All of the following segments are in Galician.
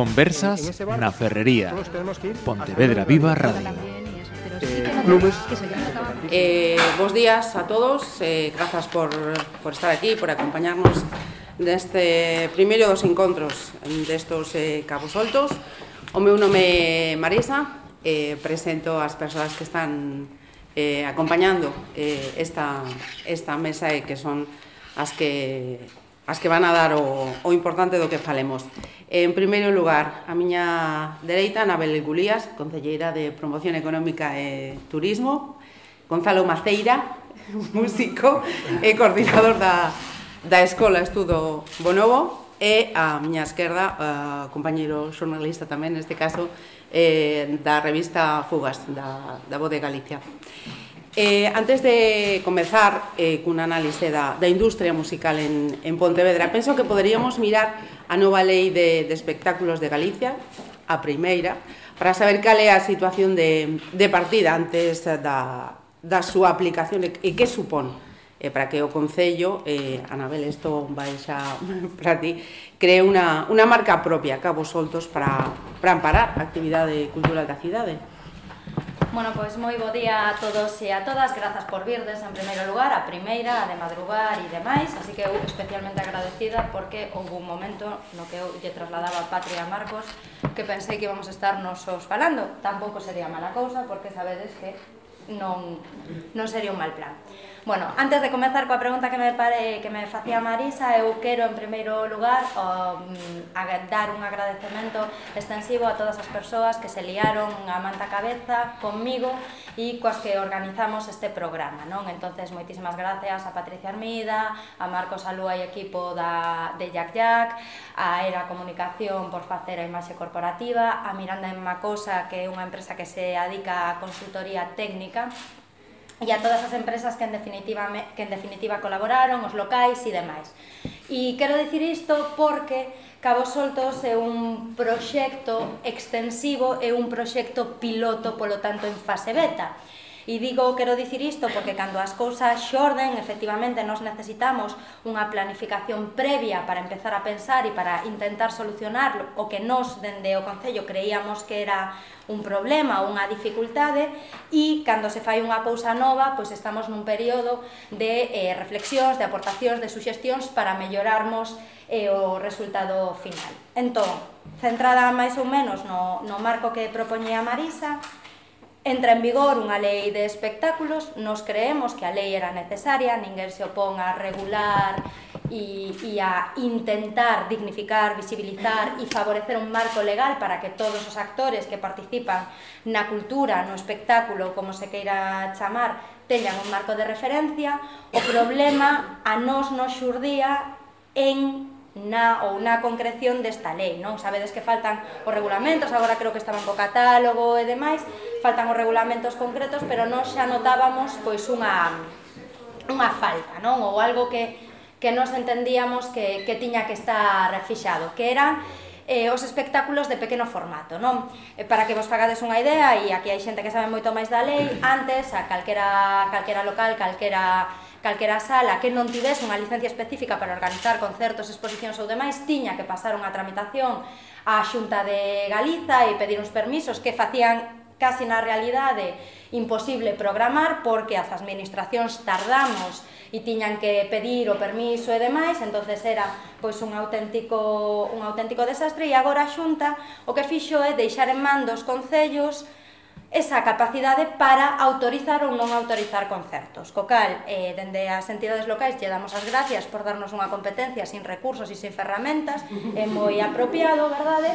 Conversas na Ferrería. Pontevedra Viva Radio. Eh, bos eh, días a todos, eh, grazas por, por estar aquí, por acompañarnos neste primeiro dos encontros destos eh, cabos soltos. O meu nome é Marisa, eh, presento as persoas que están eh, acompañando eh, esta, esta mesa e que son as que as que van a dar o, o importante do que falemos. En primeiro lugar, a miña dereita, Anabel Gulías, Concelleira de Promoción Económica e Turismo, Gonzalo Maceira, músico e coordinador da, da Escola Estudo Bonobo, e a miña esquerda, uh, compañeiro xornalista tamén, neste caso, eh, da revista Fugas, da, da Voz de Galicia. Eh, antes de comezar eh, cun análise da, da industria musical en, en Pontevedra, penso que poderíamos mirar a nova lei de, de espectáculos de Galicia, a primeira, para saber cal é a situación de, de partida antes da, da súa aplicación e, e que supón eh, para que o Concello, eh, Anabel, isto vai xa para ti, cree unha, unha marca propia, Cabos Soltos, para, para amparar a actividade cultural da cidade. Bueno, pois moi bo día a todos e a todas. Grazas por virdes en primeiro lugar, a primeira, a de madrugar e demais. Así que eu especialmente agradecida porque houve un momento no que eu lle trasladaba a Patria a Marcos que pensei que íbamos a estar nosos falando. Tampouco sería mala cousa porque sabedes que non, non sería un mal plan. Bueno, antes de comenzar coa pregunta que me pare, que me facía Marisa, eu quero en primeiro lugar um, dar un agradecemento extensivo a todas as persoas que se liaron a manta cabeza conmigo e coas que organizamos este programa, non? Entonces, moitísimas gracias a Patricia Armida, a Marcos Alúa e equipo da, de Jack Jack, a Era Comunicación por facer a imaxe corporativa, a Miranda en Macosa, que é unha empresa que se adica a consultoría técnica e a todas as empresas que en definitiva que en definitiva colaboraron, os locais e demais. E quero dicir isto porque Cabo Soltos é un proxecto extensivo e un proxecto piloto, polo tanto, en fase beta. E digo, quero dicir isto porque cando as cousas xorden, efectivamente nos necesitamos unha planificación previa para empezar a pensar e para intentar solucionar o que nos dende o Concello creíamos que era un problema ou unha dificultade e cando se fai unha cousa nova, pois estamos nun período de eh, reflexións, de aportacións, de suxestións para mellorarmos eh, o resultado final. Entón, centrada máis ou menos no, no marco que propoñía Marisa, Entra en vigor unha lei de espectáculos, nos creemos que a lei era necesaria, ninguén se opón a regular e, e a intentar dignificar, visibilizar e favorecer un marco legal para que todos os actores que participan na cultura, no espectáculo, como se queira chamar, teñan un marco de referencia. O problema a nos nos xurdía en na ou na concreción desta lei, non? Sabedes que faltan os regulamentos, agora creo que estaban co catálogo e demais, faltan os regulamentos concretos, pero nós xa notábamos pois unha unha falta, non? Ou algo que que nós entendíamos que, que tiña que estar fixado, que eran eh, os espectáculos de pequeno formato, non? Eh, para que vos fagades unha idea, e aquí hai xente que sabe moito máis da lei, antes a calquera, calquera local, calquera calquera sala que non tivese unha licencia específica para organizar concertos, exposicións ou demais, tiña que pasar unha tramitación á Xunta de Galiza e pedir uns permisos que facían casi na realidade imposible programar porque as administracións tardamos e tiñan que pedir o permiso e demais, entonces era pois un auténtico un auténtico desastre e agora a Xunta o que fixo é deixar en man dos concellos esa capacidade para autorizar ou non autorizar concertos. Co cal, eh, dende as entidades locais lle damos as gracias por darnos unha competencia sin recursos e sin ferramentas, é moi apropiado, verdade?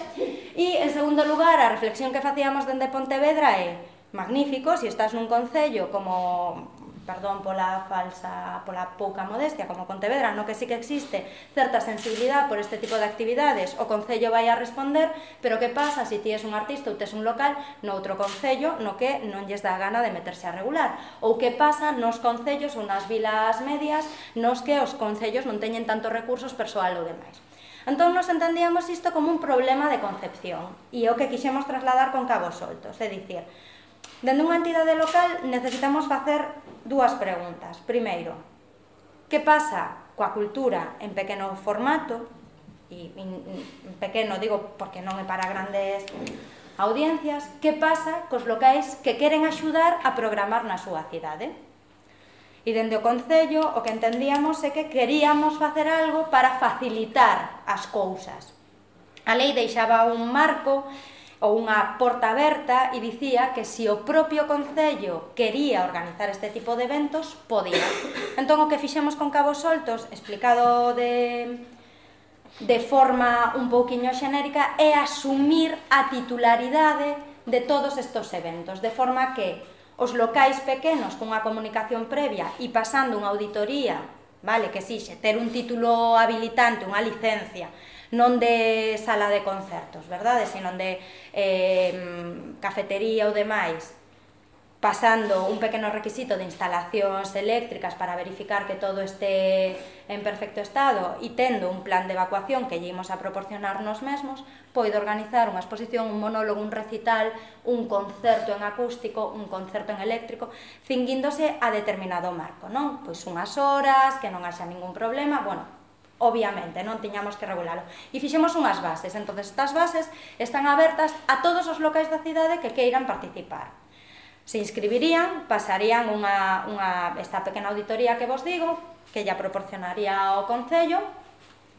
E, en segundo lugar, a reflexión que facíamos dende Pontevedra é magnífico, se si estás nun concello como perdón pola falsa, pola pouca modestia como Pontevedra, no que sí que existe certa sensibilidade por este tipo de actividades, o Concello vai a responder, pero que pasa se si ti és un artista ou tes un local noutro Concello no que non lles dá gana de meterse a regular? Ou que pasa nos Concellos ou nas vilas medias nos que os Concellos non teñen tantos recursos persoal ou demais? Entón, nos entendíamos isto como un problema de concepción e o que quixemos trasladar con cabos soltos, é dicir, Dende unha entidade local necesitamos facer dúas preguntas. Primeiro, que pasa coa cultura en pequeno formato, e en pequeno digo porque non é para grandes audiencias, que pasa cos locais que queren axudar a programar na súa cidade? E dende o Concello o que entendíamos é que queríamos facer algo para facilitar as cousas. A lei deixaba un marco ou unha porta aberta e dicía que se si o propio Concello quería organizar este tipo de eventos, podía. Entón, o que fixemos con Cabos Soltos, explicado de, de forma un pouquiño xenérica, é asumir a titularidade de todos estos eventos, de forma que os locais pequenos cunha comunicación previa e pasando unha auditoría, vale, que si, ter un título habilitante, unha licencia, non de sala de concertos, verdade, sino de eh, cafetería ou demais, pasando un pequeno requisito de instalacións eléctricas para verificar que todo este en perfecto estado e tendo un plan de evacuación que lle imos a proporcionar nos mesmos, poido organizar unha exposición, un monólogo, un recital, un concerto en acústico, un concerto en eléctrico, cinguíndose a determinado marco, non? Pois unhas horas, que non haxa ningún problema, bueno, obviamente, non tiñamos que regulalo. E fixemos unhas bases, entón estas bases están abertas a todos os locais da cidade que queiran participar. Se inscribirían, pasarían unha, unha, esta pequena auditoría que vos digo, que ya proporcionaría o Concello,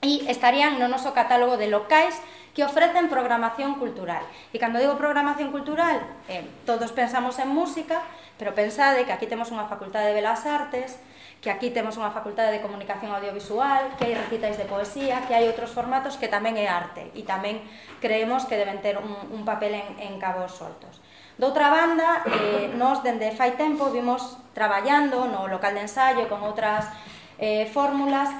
e estarían no noso catálogo de locais que ofrecen programación cultural. E cando digo programación cultural, eh, todos pensamos en música, pero pensade que aquí temos unha facultade de Belas Artes, que aquí temos unha facultade de comunicación audiovisual, que hai recitais de poesía, que hai outros formatos que tamén é arte e tamén creemos que deben ter un, un papel en, en cabos soltos. Doutra banda, eh, nós dende fai tempo vimos traballando no local de ensaio con outras eh, fórmulas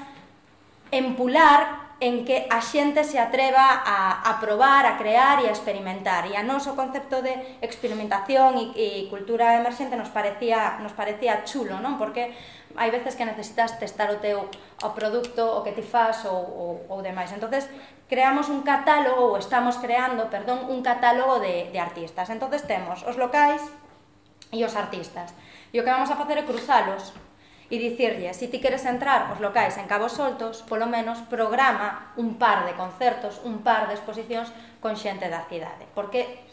empular en que a xente se atreva a, a probar, a crear e a experimentar. E a nos o concepto de experimentación e, e cultura emerxente nos parecía, nos parecía chulo, non? Porque hai veces que necesitas testar o teu o produto, o que ti fas ou, ou, ou demais. entonces creamos un catálogo, ou estamos creando, perdón, un catálogo de, de artistas. entonces temos os locais e os artistas. E o que vamos a facer é cruzalos e dicirlle, se ti queres entrar os locais en Cabo Soltos, polo menos programa un par de concertos, un par de exposicións con xente da cidade, porque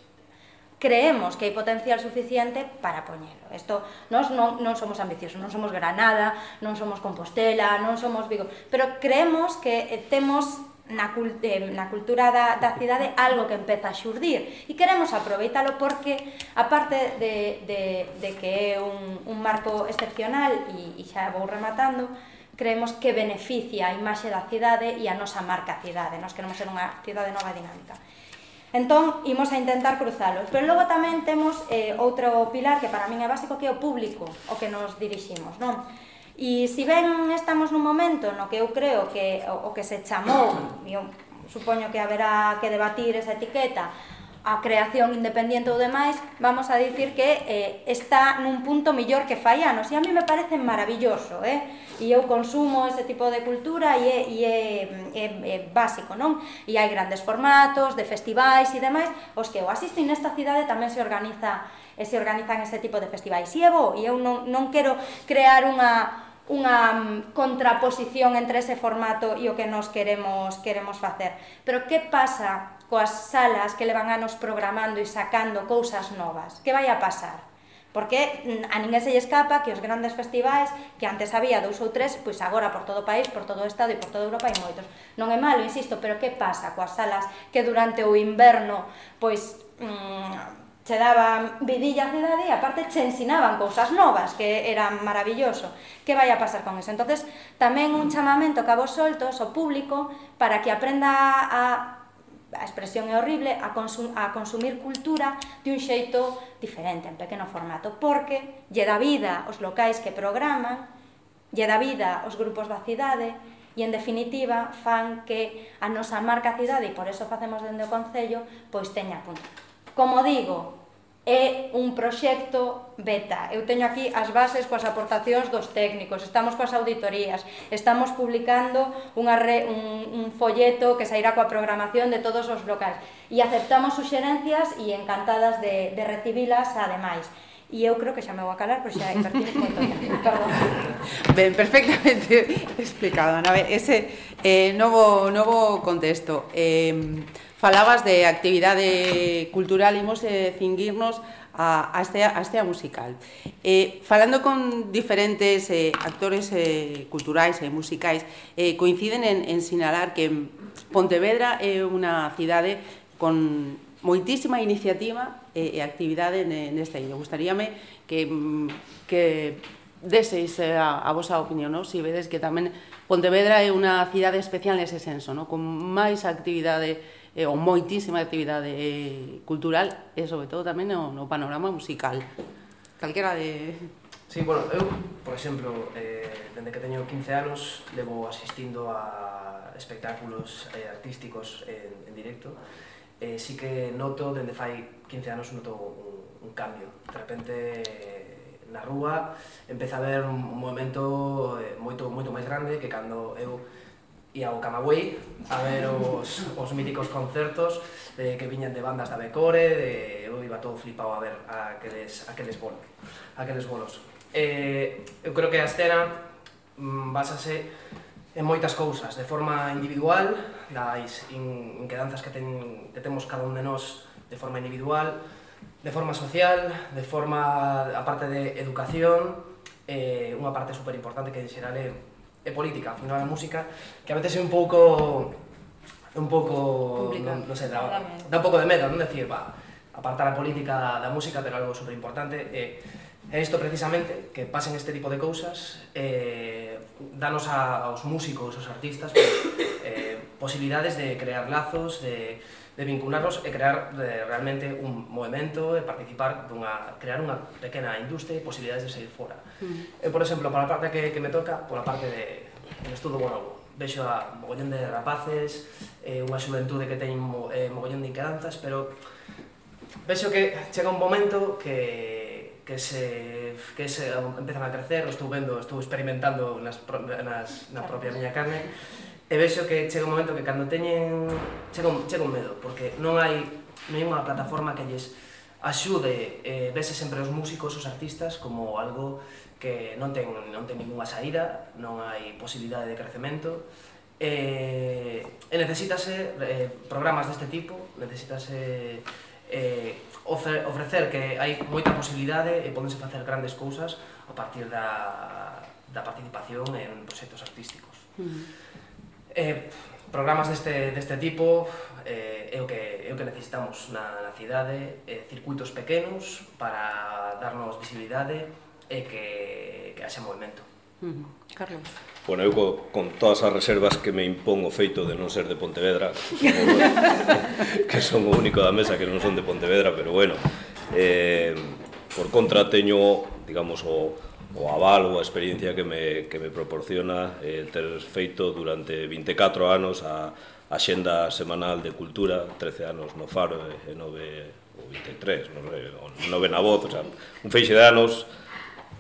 creemos que hai potencial suficiente para poñelo. Isto, nós non, non somos ambiciosos, non somos Granada, non somos Compostela, non somos Vigo, pero creemos que temos na, cult eh, na cultura da, da cidade algo que empeza a xurdir. E queremos aproveitalo porque aparte de, de, de que é un, un marco excepcional e, e xa vou rematando creemos que beneficia a imaxe da cidade e a nosa marca cidade. Nos queremos ser unha cidade nova e dinámica. Entón imos a intentar cruzalo. Pero logo tamén temos eh, outro pilar que para min é básico que é o público o que nos diriximos non? E si ben estamos nun momento no que eu creo que o, o que se chamou, eu supoño que haberá que debatir esa etiqueta, a creación independiente ou demais, vamos a dicir que eh, está nun punto millor que fai anos, e a mí me parece maravilloso, eh? e eu consumo ese tipo de cultura e é, e é, é, é básico, non? E hai grandes formatos de festivais e demais, os que eu asisto nesta cidade tamén se organiza e se organizan ese tipo de festivais. E é bo, e eu non, non quero crear unha unha mm, contraposición entre ese formato e o que nos queremos queremos facer. Pero que pasa coas salas que levan anos programando e sacando cousas novas? Que vai a pasar? Porque mm, a ninguén se lle escapa que os grandes festivais que antes había dous ou tres, pois agora por todo o país, por todo o Estado e por toda Europa hai moitos. Non é malo, insisto, pero que pasa coas salas que durante o inverno pois mmm, che daban vidilla a cidade e aparte che ensinaban cousas novas, que era maravilloso. Que vai a pasar con eso? entonces tamén un chamamento que a vos soltos o público para que aprenda a a expresión é horrible, a, consum, a consumir cultura de un xeito diferente, en pequeno formato, porque lle da vida os locais que programan, lle da vida os grupos da cidade, e en definitiva fan que a nosa marca cidade, e por eso facemos dende o Concello, pois teña punto Como digo, é un proxecto beta. Eu teño aquí as bases coas aportacións dos técnicos, estamos coas auditorías, estamos publicando unha re, un, un folleto que sairá coa programación de todos os locais e aceptamos suxerencias e encantadas de, de recibilas ademais. E eu creo que xa me vou a calar, pois xa invertí moito tempo. Ben, perfectamente explicado, Ana. Ese eh, novo, novo contexto. Eh, falabas de actividade cultural, imos eh, cinguirnos a, a, este, a este musical. Eh, falando con diferentes eh, actores eh, culturais e musicais, eh, coinciden en, en sinalar que Pontevedra é unha cidade con moitísima iniciativa e, e actividade neste illa. Gustaríame que, mm, que deseis eh, a, a vosa opinión, no? si vedes que tamén Pontevedra é unha cidade especial nese senso, no? con máis actividade eh, ou moitísima actividade eh, cultural e sobre todo tamén no, no panorama musical. Calquera de... Sí, bueno, eu, por exemplo, eh, dende que teño 15 anos levo asistindo a espectáculos eh, artísticos en, en directo eh, sí que noto, dende fai 15 anos, noto un, un cambio. De repente, na rúa, empeza a haber un, un movimento eh, moito, moito máis grande que cando eu e ao Camagüey a ver os, os míticos concertos de, que viñan de bandas da Becore, de, eu iba todo flipado a ver aqueles, aqueles, bolos, aqueles bolos. Eh, eu creo que a escena mm, basase en moitas cousas, de forma individual, das in, inquedanzas que, ten, que temos cada un de nós de forma individual, de forma social, de forma, aparte de educación, eh, unha parte super importante que en xeral é é política, afinal a música, que a veces é un pouco un pouco, non, non sei, dá, dá un pouco de medo, non decir, va, apartar a política da, da música, pero algo super importante é eh, é isto precisamente que pasen este tipo de cousas eh, danos a, aos músicos, aos artistas pues, eh, posibilidades de crear lazos, de de vincularnos e crear de, realmente un movimento e participar dunha, crear unha pequena industria e posibilidades de sair fora. Mm. E, por exemplo, para a parte que, que me toca, por a parte de un estudo bueno, vexo a mogollón de rapaces, eh, unha xuventude que ten mo, eh, mogollón de inquedanzas, pero vexo que chega un momento que, que se que se empezan a crecer, estou vendo, estou experimentando nas, nas, na propia miña carne, E vexo que chega un momento que cando teñen chega un, chega un medo, porque non hai non hai unha plataforma que lles axude, eh, vese sempre os músicos, os artistas como algo que non ten non ten ningunha saída, non hai posibilidade de crecemento. Eh, e necesítase eh, programas deste tipo, necesítase eh, ofrecer que hai moita posibilidade e podense facer grandes cousas a partir da, da participación en proxectos artísticos. Uh -huh. Eh, programas deste, deste tipo eh, é, o que, é o que necesitamos na, na cidade, eh, circuitos pequenos para darnos visibilidade e que, que haxa movimento. Uh -huh. Carlos. Bueno, eu co, con todas as reservas que me impón o feito de non ser de Pontevedra, que son o único da mesa que non son de Pontevedra, pero bueno, eh, por contra teño, digamos, o, o aval ou a experiencia que me, que me proporciona eh, ter feito durante 24 anos a Axenda Semanal de Cultura, 13 anos no Faro e 9 ou 23, non sei, 9 na voz, o sea, un feixe de anos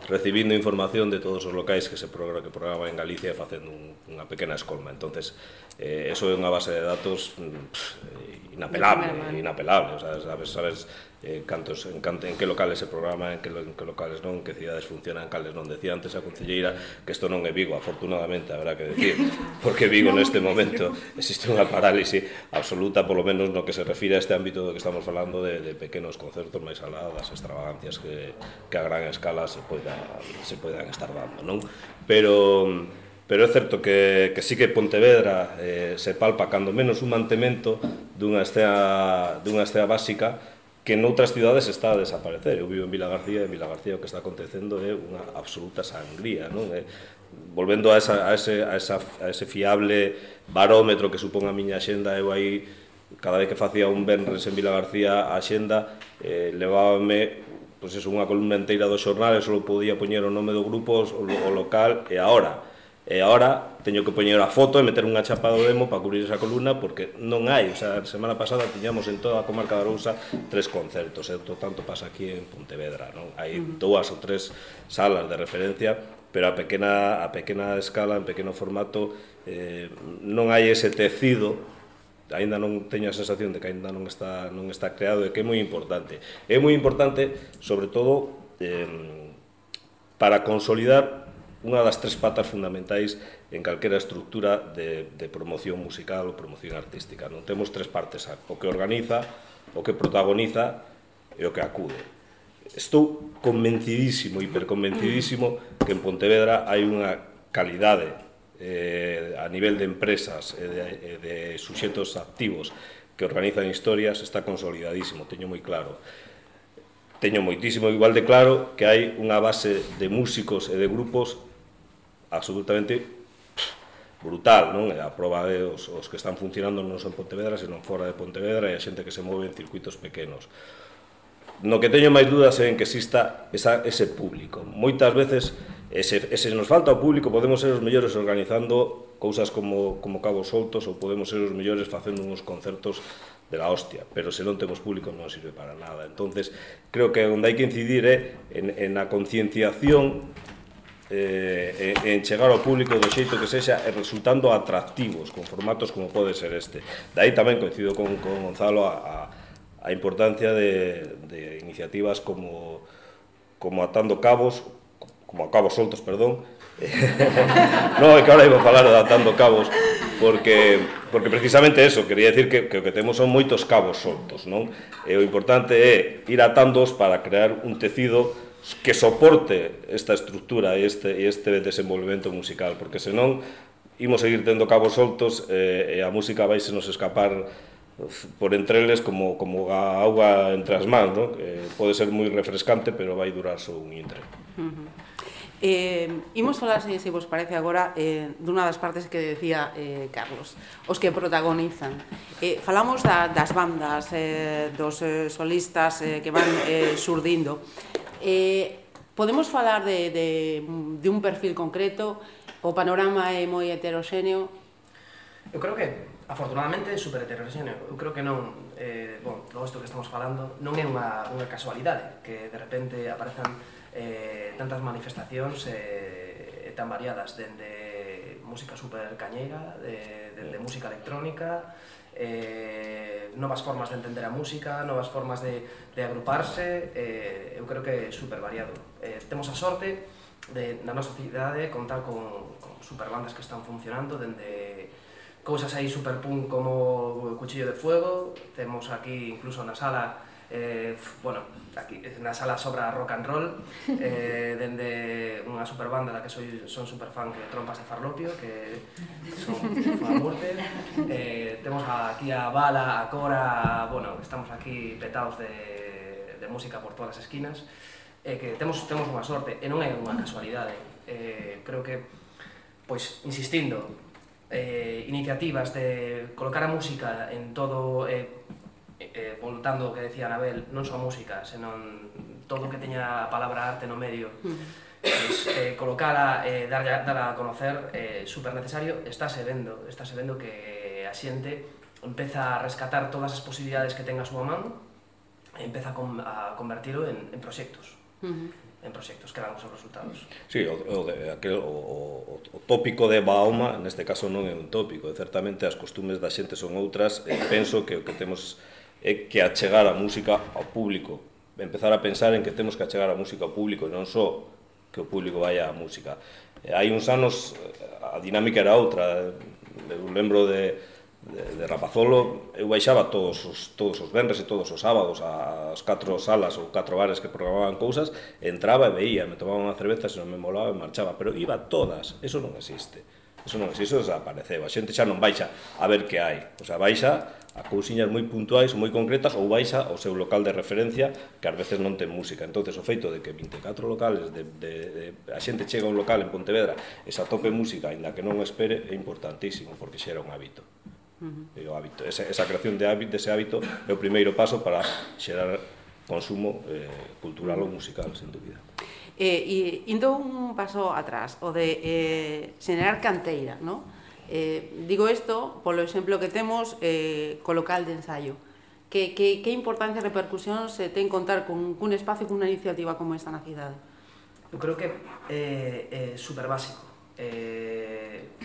recibindo información de todos os locais que se programa que programa en Galicia e facendo un, unha pequena escolma. Entonces, eh, eso é unha base de datos mm, pff, inapelable, inapelable, o sea, sabes, sabes eh, cantos, en, canto, en que locales se programa, en que, en que locales non, en que cidades funcionan, en cales non. Decía antes a Concelleira que isto non é Vigo, afortunadamente, habrá que decir, porque Vigo neste momento existe unha parálise absoluta, polo menos no que se refire a este ámbito do que estamos falando de, de pequenos concertos máis aladas, extravagancias que, que a gran escala se, poida, se poidan estar dando, non? Pero pero é certo que, que sí que Pontevedra eh, se palpa cando menos un mantemento dunha estea, dunha estea básica que noutras cidades está a desaparecer. Eu vivo en Vila García e en Vila García o que está acontecendo é unha absoluta sangría, non? É, volvendo a, esa, a, ese, a, esa, a ese fiable barómetro que supón a miña xenda, eu aí cada vez que facía un benres en Vila García a xenda eh, levábame pois pues eso, unha columna inteira do xornal e só podía poñer o nome do grupo, o, o local e a hora E agora teño que poñer a foto e meter unha chapa do demo para cubrir esa columna porque non hai, o sea, a semana pasada tiñamos en toda a comarca da Arousa tres concertos, e todo tanto pasa aquí en Pontevedra, non? Hai dúas ou tres salas de referencia, pero a pequena a pequena escala, en pequeno formato, eh, non hai ese tecido aínda non teño a sensación de que aínda non está non está creado e que é moi importante. É moi importante, sobre todo, eh, para consolidar unha das tres patas fundamentais en calquera estructura de, de promoción musical ou promoción artística. Non temos tres partes, o que organiza, o que protagoniza e o que acude. Estou convencidísimo, hiperconvencidísimo, que en Pontevedra hai unha calidade eh, a nivel de empresas e de, de suxetos activos que organizan historias está consolidadísimo, teño moi claro teño moitísimo igual de claro que hai unha base de músicos e de grupos absolutamente brutal, non? E a proba de os, os que están funcionando non son Pontevedra, senón fora de Pontevedra e a xente que se move en circuitos pequenos. No que teño máis dúdas é en que exista esa, ese público. Moitas veces, ese, ese nos falta o público, podemos ser os mellores organizando cousas como, como cabos soltos ou podemos ser os mellores facendo uns concertos de la hostia, pero se non temos público non sirve para nada. Entonces, creo que onde hai que incidir é en, en a concienciación Eh, eh, en chegar ao público do xeito que sexa e resultando atractivos con formatos como pode ser este. Daí tamén coincido con, con Gonzalo a, a, a importancia de, de iniciativas como como atando cabos, como a cabos soltos, perdón. no, é que agora iba a falar de atando cabos porque porque precisamente eso, quería decir que, que o que temos son moitos cabos soltos, non? E o importante é ir atándoos para crear un tecido que soporte esta estructura e este, este desenvolvemento musical, porque senón imos seguir tendo cabos soltos e, e a música vai se nos escapar por entre eles como, como a auga entre as mans, non? Eh, pode ser moi refrescante, pero vai durar só un intre. Uh -huh. Eh, imos falar, se, se vos parece agora, eh, dunha das partes que decía eh, Carlos, os que protagonizan. Eh, falamos da, das bandas, eh, dos eh, solistas eh, que van eh, surdindo. Eh, podemos falar de, de, de un perfil concreto, o panorama é moi heteroxéneo? Eu creo que, afortunadamente, é super heteroxéneo. Eu creo que non, eh, bon, todo isto que estamos falando non é unha, unha casualidade que de repente aparezan eh, tantas manifestacións eh, tan variadas dende música super cañeira, de, dende música electrónica, eh, novas formas de entender a música, novas formas de, de agruparse, eh, eu creo que é super variado. Eh, temos a sorte de, na nosa cidade, contar con, con super bandas que están funcionando, dende cousas aí super punk como Cuchillo de Fuego, temos aquí incluso na sala eh, bueno, aquí na sala sobra rock and roll eh, dende unha super banda da que soy, son super fan que Trompas de Farlopio que son fan morte eh, temos aquí a Bala, a Cora bueno, estamos aquí petados de, de música por todas as esquinas. Eh, que temos, temos unha sorte e non é unha casualidade eh, creo que pois insistindo eh, iniciativas de colocar a música en todo eh, eh, eh voltando o que decía Anabel, non só música, senón todo o que teña a palabra arte no medio, mm. pues, eh, colocala, eh, dar, dar a conocer, eh, super necesario, está se vendo, está se vendo que a xente empeza a rescatar todas as posibilidades que ten a súa man e empeza a, com, a convertilo en, en proxectos. Uh -huh en proxectos que dan os resultados. Sí, o, o, aquel, o, o, o tópico de Baoma neste caso non é un tópico, e certamente as costumes da xente son outras, e penso que o que temos é que achegar a música ao público, empezar a pensar en que temos que achegar a música ao público e non só que o público vai á música. E hai uns anos eh, a dinámica era outra, eh. eu lembro de, de, de Rapazolo, eu baixaba todos os, todos os venres e todos os sábados ás catro salas ou catro bares que programaban cousas, entraba e veía, me tomaba unha cerveza, se non me molaba, e marchaba, pero iba todas, eso non existe. Eso non existe, eso desapareceu. A xente xa non baixa a ver que hai. O sea, baixa a cousiñas moi puntuais, ou moi concretas, ou vais ao seu local de referencia, que ás veces non ten música. entonces o feito de que 24 locales, de, de, de, a xente chega a un local en Pontevedra e se atope música, aínda que non espere, é importantísimo, porque xera un hábito. Uh -huh. E o hábito, esa, esa creación de hábito, ese hábito é o primeiro paso para xerar consumo eh, cultural ou musical, sen dúbida. Eh, e indo un paso atrás, o de eh, xenerar canteira, non? Eh, digo isto polo exemplo que temos eh, co local de ensaio. Que, que, que importancia e repercusión se ten contar cun, un espacio, unha iniciativa como esta na cidade? Eu creo que é eh, eh, super básico. Eh,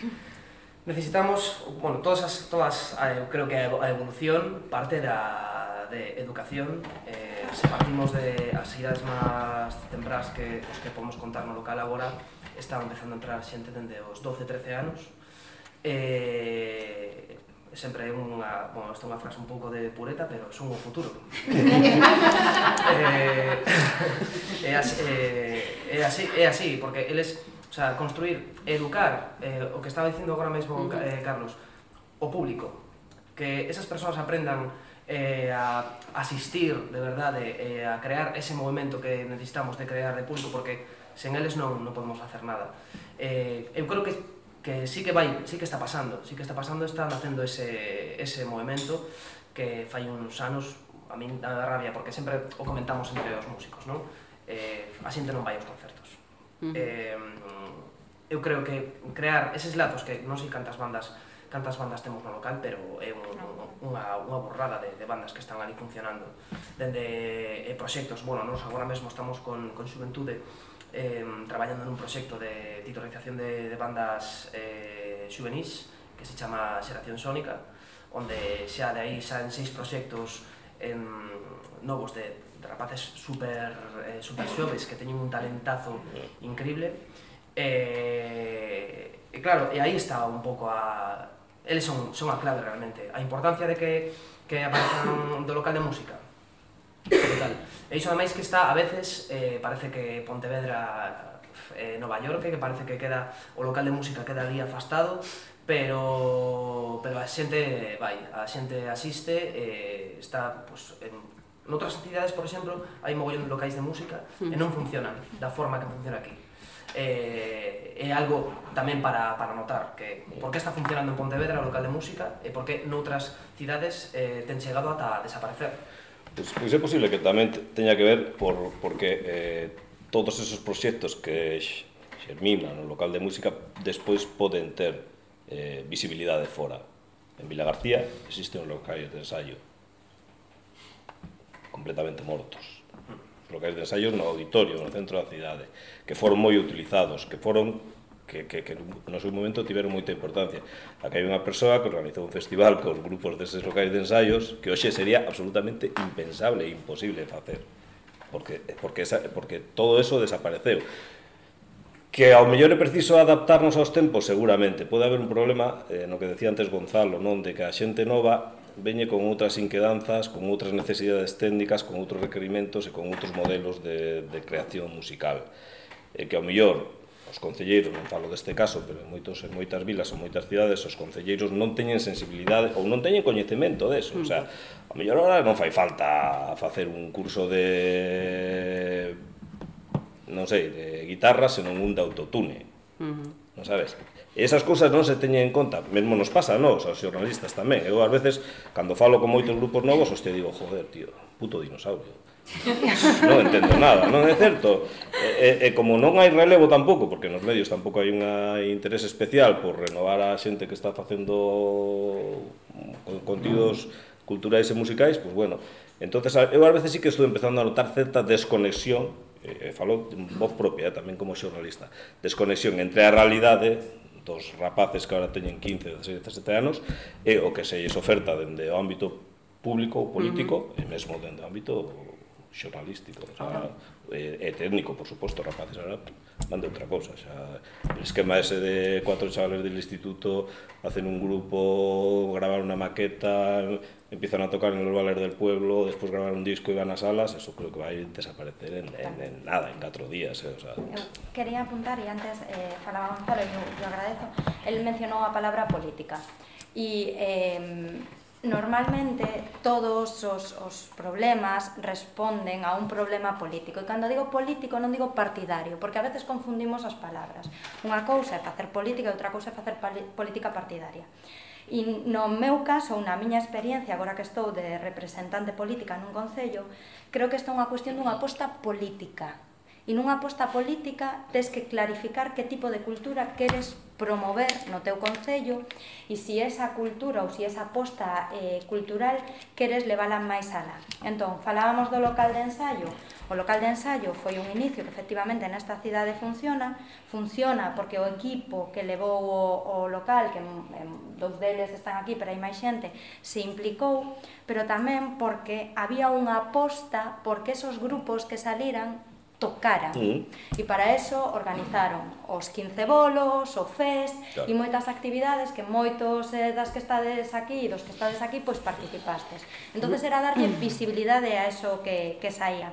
necesitamos, bueno, todas as, todas, eh, eu creo que a evolución parte da de educación, eh, se partimos de as idades máis temprás que os que podemos contar no local agora, está empezando a entrar xente dende os 12, 13 anos, eh, sempre é unha, bueno, isto é unha frase un pouco de pureta, pero son o futuro. eh, é, así, eh, é así, é así, porque eles, o sea, construir, educar, eh, o que estaba dicindo agora mesmo eh, Carlos, o público, que esas persoas aprendan eh, a asistir de verdade eh, a crear ese movimento que necesitamos de crear de público porque sen eles non, non podemos facer nada. Eh, eu creo que que sí que vai, sí que está pasando, sí que está pasando, está nacendo ese, ese movimento que fai uns anos a min dá rabia porque sempre o comentamos entre os músicos, non? Eh, a xente non vai aos concertos. Uh -huh. Eh, eu creo que crear eses lazos que non sei cantas bandas cantas bandas temos no local, pero é un, unha, unha borrada de, de bandas que están ali funcionando. Dende eh, proxectos, bueno, nos agora mesmo estamos con, con Xuventude, eh, traballando nun proxecto de titularización de, de bandas eh, juvenis que se chama Xeración Sónica, onde xa de aí xa en seis proxectos en, novos de, de rapaces super, eh, super xoves que teñen un talentazo increíble. Eh, e claro, e aí está un pouco a... Eles son, son a clave realmente. A importancia de que, que aparezan do local de música, Total. E iso ademais que está, a veces, eh, parece que Pontevedra eh, Nova York, que parece que queda o local de música queda ali afastado, pero pero a xente vai, a xente asiste, eh, está pues, en, en outras entidades, por exemplo, hai mogollón de locais de música e non funcionan da forma que funciona aquí eh, é algo tamén para, para notar que por que está funcionando en Pontevedra o local de música e por que noutras cidades eh, ten chegado ata desaparecer Pois, pois é posible que tamén teña que ver por, porque eh, todos esos proxectos que xerminan no local de música despois poden ter eh, visibilidade fora. En Vila García existen os locais de ensayo completamente mortos. Locais de ensayo no auditorio, no centro da cidade, que foron moi utilizados, que foron que, que, que no seu momento tiveron moita importancia. Aquí hai unha persoa que organizou un festival con grupos deses locais de ensaios que hoxe sería absolutamente impensable e imposible facer. Porque, porque, esa, porque todo eso desapareceu. Que ao mellor é preciso adaptarnos aos tempos, seguramente. Pode haber un problema, eh, no que decía antes Gonzalo, non de que a xente nova veñe con outras inquedanzas, con outras necesidades técnicas, con outros requerimentos e con outros modelos de, de creación musical. E que ao mellor os concelleiros, non falo deste caso, pero en moitos en moitas vilas ou moitas cidades os concelleiros non teñen sensibilidade ou non teñen coñecemento deso, mm. o sea, a mellor hora non fai falta facer un curso de non sei, de guitarra, senón un de autotune. Uh mm -huh. -hmm. Non sabes? E esas cousas non se teñen en conta, mesmo nos pasa non? nós, xornalistas tamén. Eu ás veces, cando falo con moitos grupos novos, hostia, digo, joder, tío, puto dinosaurio non entendo nada, non é certo. E, e, como non hai relevo tampouco, porque nos medios tampouco hai un interés especial por renovar a xente que está facendo contidos culturais e musicais, pois pues bueno, entonces eu ás veces sí que estou empezando a notar certa desconexión, e, falo de voz propia eh, tamén como xornalista, desconexión entre a realidade dos rapaces que agora teñen 15, 16, 17 anos e o que se lles oferta dende o ámbito público ou político uh -huh. e mesmo dende o ámbito xornalístico, xa, e, e técnico, por suposto, rapaces, ahora van de outra cousa, xa, el esquema ese de cuatro chavales del instituto hacen un grupo, grabar una maqueta, empiezan a tocar en los bares del pueblo, despois graban un disco e van a salas, eso creo que vai desaparecer en, en, en nada, en 4 días, eh, o sea... Eu quería apuntar, e antes eh, falaba Gonzalo, e eu, eu agradezo, el mencionou a palabra política, e... Eh, normalmente todos os, os problemas responden a un problema político. E cando digo político non digo partidario, porque a veces confundimos as palabras. Unha cousa é facer política e outra cousa é facer política partidaria. E no meu caso, na miña experiencia, agora que estou de representante política nun concello, creo que esta é unha cuestión dunha aposta política. E nunha aposta política tes que clarificar que tipo de cultura queres promover no teu concello e si esa cultura ou si esa aposta eh, cultural queres levala máis alá. Entón, falábamos do local de ensayo. O local de ensayo foi un inicio que efectivamente nesta cidade funciona, funciona porque o equipo que levou o, o local, que em, dous deles están aquí, pero hai máis xente, se implicou, pero tamén porque había unha aposta porque esos grupos que saliran tocara. Mm. E para eso organizaron os 15 bolos, o fest claro. e moitas actividades que moitos eh, das que estades aquí e dos que estades aquí pois participastes. Entonces era darlle visibilidade a eso que, que saía.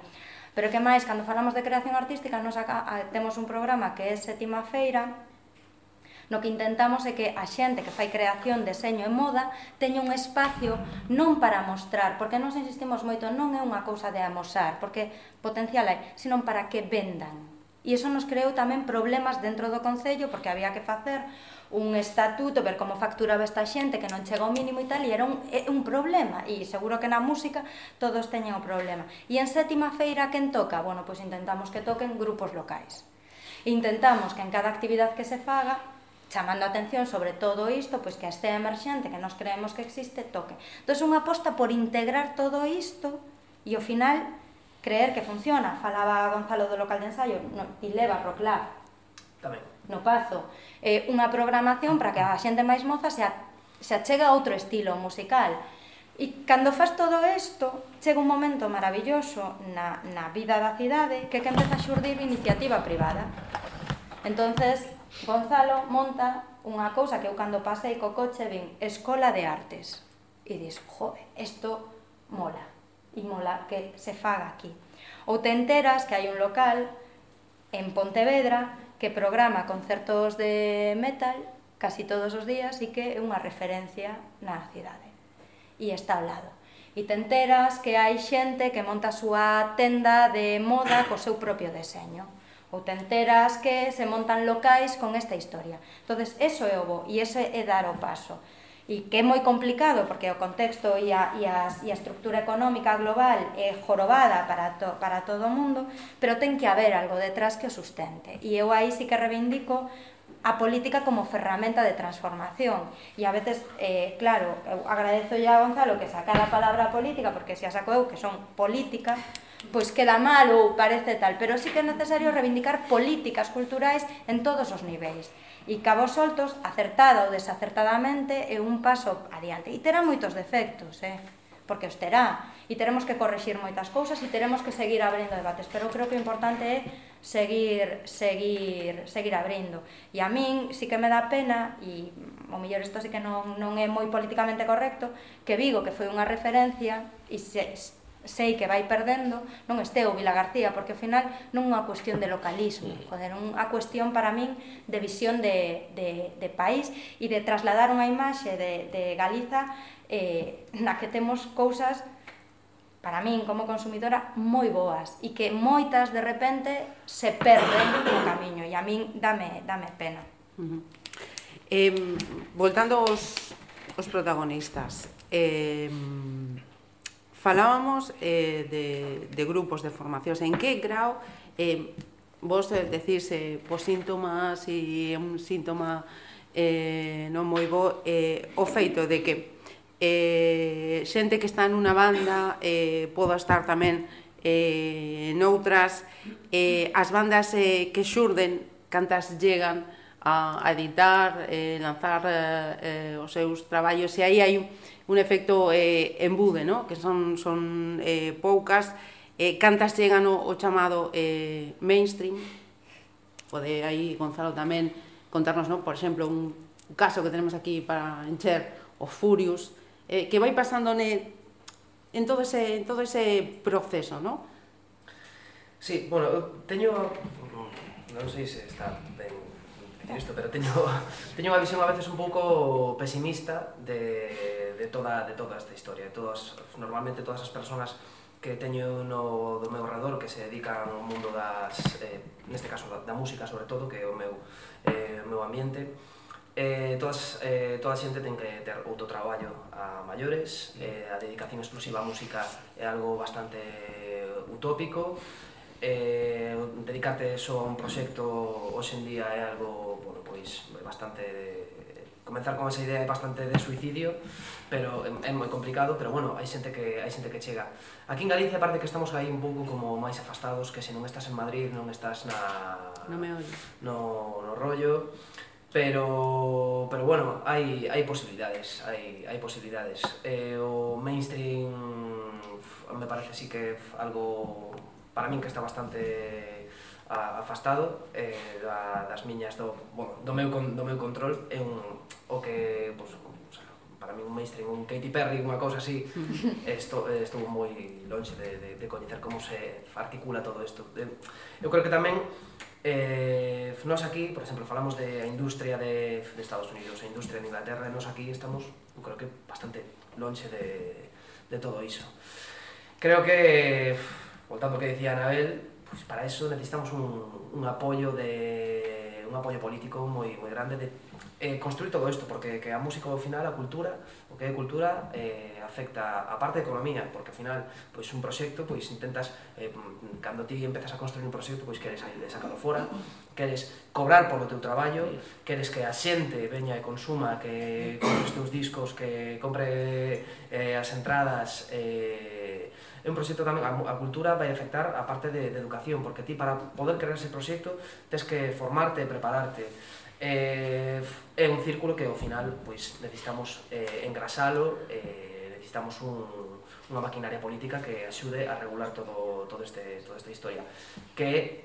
Pero que máis, cando falamos de creación artística, nos acá, a, temos un programa que é Sétima Feira, No que intentamos é que a xente que fai creación, deseño e moda teña un espacio non para mostrar, porque nos insistimos moito, non é unha cousa de amosar, porque potencial hai, sino para que vendan. E iso nos creou tamén problemas dentro do Concello, porque había que facer un estatuto, ver como facturaba esta xente, que non chega ao mínimo e tal, e era un, un problema. E seguro que na música todos teñen o problema. E en sétima feira, quen toca? Bueno, pois intentamos que toquen grupos locais. Intentamos que en cada actividade que se faga chamando a atención sobre todo isto, pois que a estea emerxente que nos creemos que existe toque. Entón, unha aposta por integrar todo isto e ao final creer que funciona. Falaba Gonzalo do local de ensayo, no, Pileva, Roclav. Tamén. No Pazo. Eh, unha programación para que a xente máis moza se, a, se achega a outro estilo musical. E cando faz todo isto, chega un momento maravilloso na, na vida da cidade que que empeza a xurdir iniciativa privada. Entonces, Gonzalo monta unha cousa que eu cando pasei co coche vin Escola de Artes. E dis, jo, isto mola. E mola que se faga aquí. Ou te enteras que hai un local en Pontevedra que programa concertos de metal casi todos os días e que é unha referencia na cidade. E está ao lado. E te enteras que hai xente que monta a súa tenda de moda co seu propio deseño ou te enteras que se montan locais con esta historia. Entonces, eso é o bo, e ese é dar o paso. E que é moi complicado, porque o contexto e a, e a, e a estructura económica global é jorobada para, to, para todo o mundo, pero ten que haber algo detrás que o sustente. E eu aí sí que reivindico a política como ferramenta de transformación. E a veces, eh, claro, eu agradezo ya a Gonzalo que sacara a palabra política, porque se a saco eu, que son política, pois queda mal ou parece tal, pero sí que é necesario reivindicar políticas culturais en todos os niveis. E Cabos Soltos, acertada ou desacertadamente, é un paso adiante. E terá moitos defectos, eh? porque os terá. E teremos que corregir moitas cousas e teremos que seguir abrindo debates. Pero creo que o importante é seguir, seguir, seguir abrindo. E a min sí que me dá pena, e mm, o mellor isto sí que non, non é moi políticamente correcto, que Vigo, que foi unha referencia, e se, sei que vai perdendo, non este o Vila García, porque ao final non é unha cuestión de localismo, mm. joder, unha cuestión para min de visión de, de, de país e de trasladar unha imaxe de, de Galiza eh, na que temos cousas para min como consumidora moi boas e que moitas de repente se perden no camiño e a min dame, dame pena. Uh -huh. eh, voltando aos, os protagonistas, eh, Falábamos eh, de, de grupos de formacións. En que grau eh, vos decís eh, por síntomas e un síntoma eh, non moi bo eh, o feito de que eh, xente que está nunha banda eh, poda estar tamén eh, noutras eh, as bandas eh, que xurden cantas llegan a, a editar, eh, lanzar eh, eh, os seus traballos e aí hai un un efecto eh, embude, no? que son, son eh, poucas, eh, cantas chegan o, o chamado eh, mainstream, pode aí Gonzalo tamén contarnos, no? por exemplo, un caso que tenemos aquí para encher o Furious, eh, que vai pasando ne, en todo ese, en todo ese proceso, no? Sí, bueno, eu teño non sei se está ben isto, pero teño teño unha visión a veces un pouco pesimista de de toda de toda esta historia, de todas normalmente todas as persoas que teño no do meu redor que se dedican ao mundo das eh, neste caso da, da música sobre todo, que é o meu eh, o meu ambiente. Eh, todas, eh, toda a xente ten que ter outro traballo a maiores, eh, a dedicación exclusiva á música é algo bastante utópico, eh, dedicarte só a un proxecto hoxe en día é algo, bueno, pois, bastante comenzar con esa idea é bastante de suicidio, pero é moi complicado, pero bueno, hai xente que hai xente que chega. Aquí en Galicia parece que estamos aí un pouco como máis afastados, que se non estás en Madrid, non estás na No me ollo. No, no rollo. Pero pero bueno, hai hai posibilidades, hai hai posibilidades. Eh, o mainstream me parece sí que algo para min que está bastante afastado eh, da, das miñas do, bueno, do, meu, do meu control é un, o que pues, o sea, para mí un mainstream, un Katy Perry, unha cousa así esto, estou moi longe de, de, de coñecer como se articula todo isto eu creo que tamén Eh, nós aquí, por exemplo, falamos de a industria de, de Estados Unidos, a industria de Inglaterra, e nós aquí estamos, eu creo que bastante lonxe de, de todo iso. Creo que, voltando ao que decía Anabel, pois para eso necesitamos un, un apoio de un apoio político moi moi grande de eh, construir todo isto, porque que a música ao final, a cultura, o que é cultura, eh, afecta a parte de economía, porque ao final, pois un proxecto, pois intentas, eh, cando ti empezas a construir un proxecto, pois queres sacalo fora, queres cobrar polo teu traballo, queres que a xente veña e consuma, que compre os teus discos, que compre eh, as entradas, eh, é un proxecto tamén, a, a cultura vai afectar a parte de, de educación, porque ti para poder crear ese proxecto tens que formarte e prepararte. Eh, é un círculo que ao final pois necesitamos eh, engrasalo, eh, necesitamos un, unha maquinaria política que axude a regular todo, todo este, toda esta historia. Que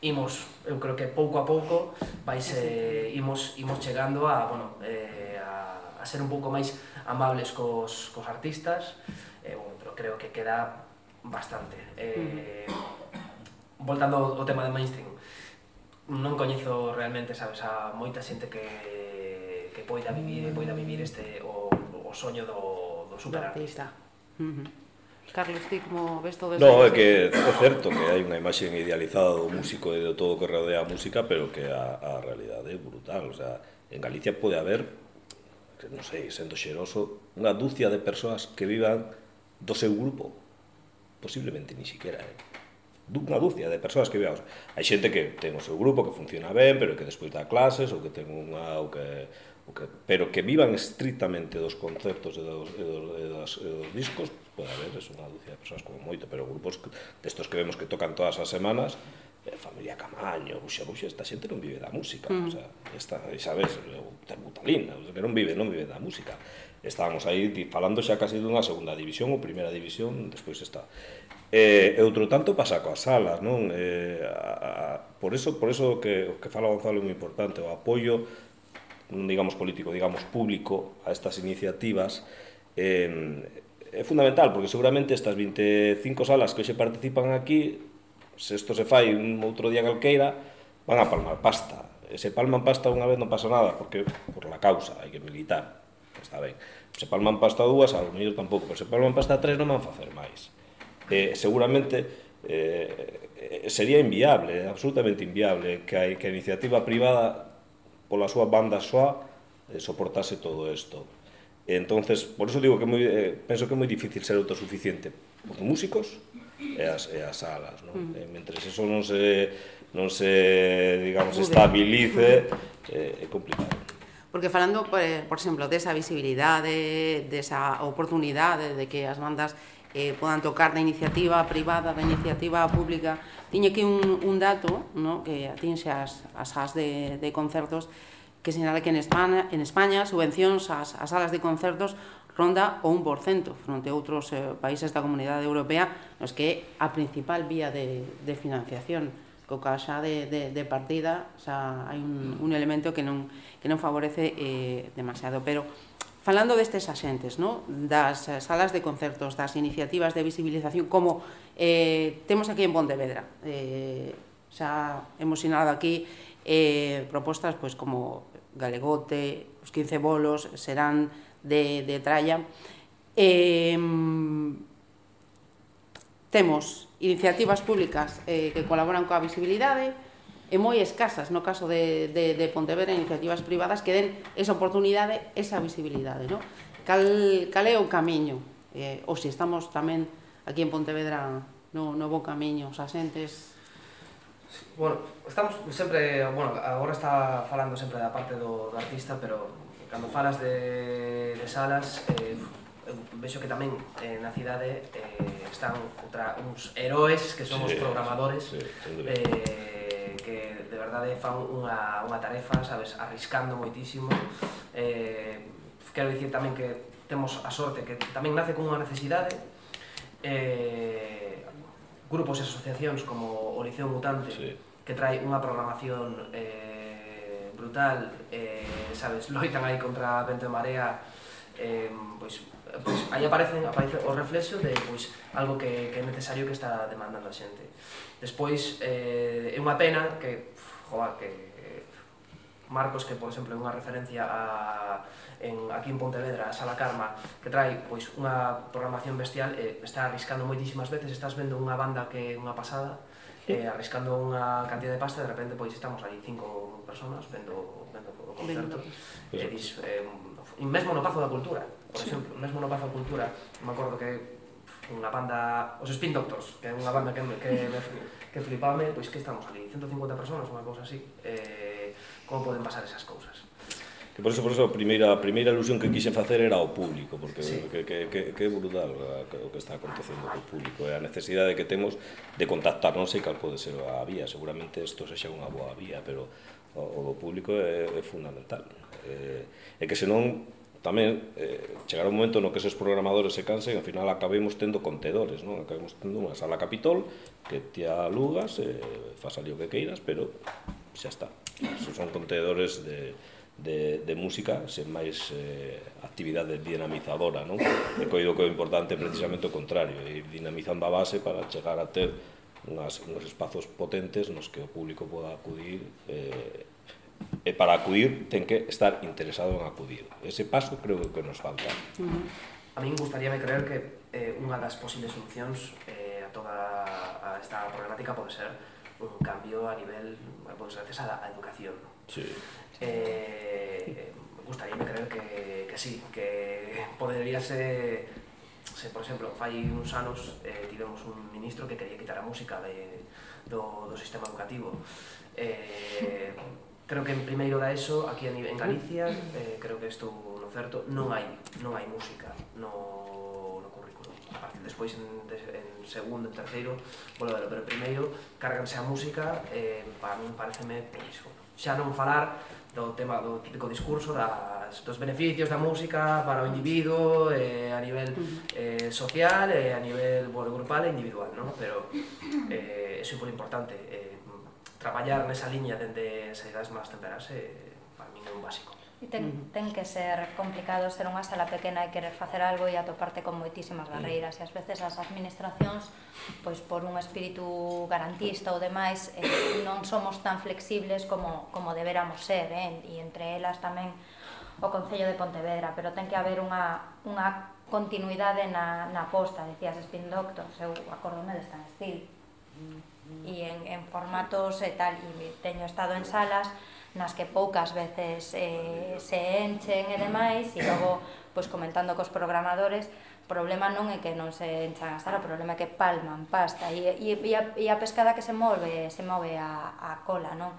imos, eu creo que pouco a pouco vais eh, imos imos chegando a, bueno, eh, a, a ser un pouco máis amables cos cos artistas creo que queda bastante. Eh, mm. voltando ao tema de mainstream, non coñezo realmente, sabes, a moita xente que, que poida vivir e poida vivir este o, o soño do, do superartista. Uh -huh. Carlos, ti como ves todo isto? No, é que é certo que hai unha imaxe idealizada do músico e de todo o que rodea a música, pero que a, a realidade é brutal. O sea, en Galicia pode haber, non sei, sendo xeroso, unha dúcia de persoas que vivan do seu grupo, posiblemente ni siquiera, eh? dunha dúcia de persoas que veamos. Hai xente que ten o seu grupo que funciona ben, pero que despois dá clases ou que ten unha ou que o que pero que vivan estritamente dos concertos e dos e dos, e dos, e dos discos, pode haber es unha dúcia de persoas como moito, pero grupos destos que vemos que tocan todas as semanas, eh, familia Camaño, Buxa Buxa, esta xente non vive da música, mm. o sea, esta, sabes, o Terbutalina, o sea, que non vive, non vive da música estábamos aí falando xa casi dunha segunda división ou primeira división, despois está. E, e outro tanto pasa coas salas, non? E, a, a, por eso, por eso que o que fala Gonzalo é moi importante, o apoio non digamos político, digamos público a estas iniciativas eh, é fundamental, porque seguramente estas 25 salas que hoxe participan aquí se isto se fai un outro día calqueira van a palmar pasta e se palman pasta unha vez non pasa nada porque por la causa hai que militar está ben. Se palman pasta dúas, ao mellor tampouco, pero se palman pasta tres non van facer máis. Eh, seguramente eh, sería inviable, absolutamente inviable que a, que a iniciativa privada pola súa banda soa eh, soportase todo isto. Entonces, por eso digo que moi, eh, penso que é moi difícil ser autosuficiente os músicos e as, e as salas, non? Mm. Eh, mentre mentres eso non se non se digamos estabilice eh, é complicado. Porque falando, por, por exemplo, desa visibilidade, desa oportunidade de que as bandas eh, podan tocar da iniciativa privada, da iniciativa pública. Tiñe aquí un, un dato no? que atinxe as, as as de, de concertos que señala que en España, en España subvencións ás, ás salas de concertos ronda o 1% fronte a outros eh, países da Comunidade Europea nos que é a principal vía de, de financiación co xa de, de, de partida xa hai un, un elemento que non, que non favorece eh, demasiado. Pero falando destes axentes, no? das salas de concertos, das iniciativas de visibilización, como eh, temos aquí en Pontevedra, eh, xa hemos sinalado aquí eh, propostas pois, como Galegote, os 15 bolos, serán de, de tralla, eh, temos iniciativas públicas eh, que colaboran coa visibilidade e moi escasas no caso de, de, de Pontevedra iniciativas privadas que den esa oportunidade, esa visibilidade. No? Cal, cal é o camiño? Eh, ou se estamos tamén aquí en Pontevedra no, no bo camiño, os asentes... Bueno, estamos sempre, bueno, agora está falando sempre da parte do, do artista, pero cando falas de, de salas, eh, eu vexo que tamén eh, na cidade eh, están outra, uns heróis que son sí, os programadores sí, sí, eh, que de verdade fan unha, unha tarefa, sabes, arriscando moitísimo eh, quero dicir tamén que temos a sorte que tamén nace con unha necesidade eh, grupos e asociacións como o Liceo Mutante sí. que trae unha programación eh, brutal eh, sabes, loitan aí contra vento e marea eh, pois pois, aí aparecen, aparece o reflexo de pois, algo que, que é necesario que está demandando a xente. Despois, eh, é unha pena que, joa, que Marcos, que por exemplo é unha referencia a, en, aquí en Pontevedra, a Sala Karma, que trae pois unha programación bestial, eh, está arriscando moitísimas veces, estás vendo unha banda que é unha pasada, eh, arriscando unha cantidad de pasta, de repente pois estamos aí cinco personas vendo, vendo o concerto, e eh, dis, eh, mm, mesmo no pazo da cultura, Por sí. exemplo, mesmo no Pazo Cultura, me acordo que unha banda, os Spin Doctors, que é unha banda que, me, que, me, que flipame, pois que estamos ali, 150 personas, unha cousa así, eh, como poden pasar esas cousas. Que por eso, por eso, a primeira, a primeira ilusión que quixen facer era o público, porque sí. que, que, que, que brutal o que está acontecendo co público, e a necesidade que temos de contactar, non sei cal pode ser a vía, seguramente isto sexa unha boa vía, pero o, o do público é, é fundamental. Eh, e que senón tamén eh, chegará un momento no que esos programadores se cansen e ao final acabemos tendo contedores, non? Acabemos tendo unha sala capitol que te alugas, eh, fas ali o que queiras, pero xa está. Esos son contedores de, de, de música sen máis eh, actividade dinamizadora, non? E coido que o importante é precisamente o contrario, ir dinamizando a base para chegar a ter unhas, uns espazos potentes nos que o público poda acudir eh, e para acudir ten que estar interesado en acudir. Ese paso creo que nos falta. Uh -huh. A min gustaríame creer que eh, unha das posibles solucións eh, a toda a esta problemática pode ser un cambio a nivel, por pois desgracia, a, a educación. Sí. Eh, gustaríame creer que, que sí, que poderíase se, por exemplo, fai uns anos eh, tivemos un ministro que quería quitar a música de, do, do sistema educativo. Eh, creo que en primeiro da ESO aquí en Galicia mm. eh, creo que estou no certo non hai non hai música no, no currículo aparte despois en, en segundo en terceiro volvelo pero primeiro cárganse a música eh, para min pareceme pois, xa non falar do tema do típico discurso das, dos beneficios da música para o individuo eh, a nivel mm. eh, social e eh, a nivel bueno, grupal e individual, ¿no? pero eh, é super importante eh, traballar nesa liña dende as edades máis temperas eh, para min é un básico. E ten, mm. ten que ser complicado ser unha sala pequena e querer facer algo e atoparte con moitísimas barreiras. E ás veces as administracións, pois por un espírito garantista ou demais, eh, non somos tan flexibles como, como deberamos ser. Eh? E entre elas tamén o Concello de Pontevedra, pero ten que haber unha, unha continuidade na, na posta, decías Spin Doctors, eu acordome de Stan Steel. Mm e en, en formatos e tal, e teño estado en salas nas que poucas veces eh, se enchen e demais, e logo, pois comentando cos programadores, o problema non é que non se enchan a sala, o problema é que palman pasta, e, e, e, a, e a pescada que se move, se move a, a cola, non?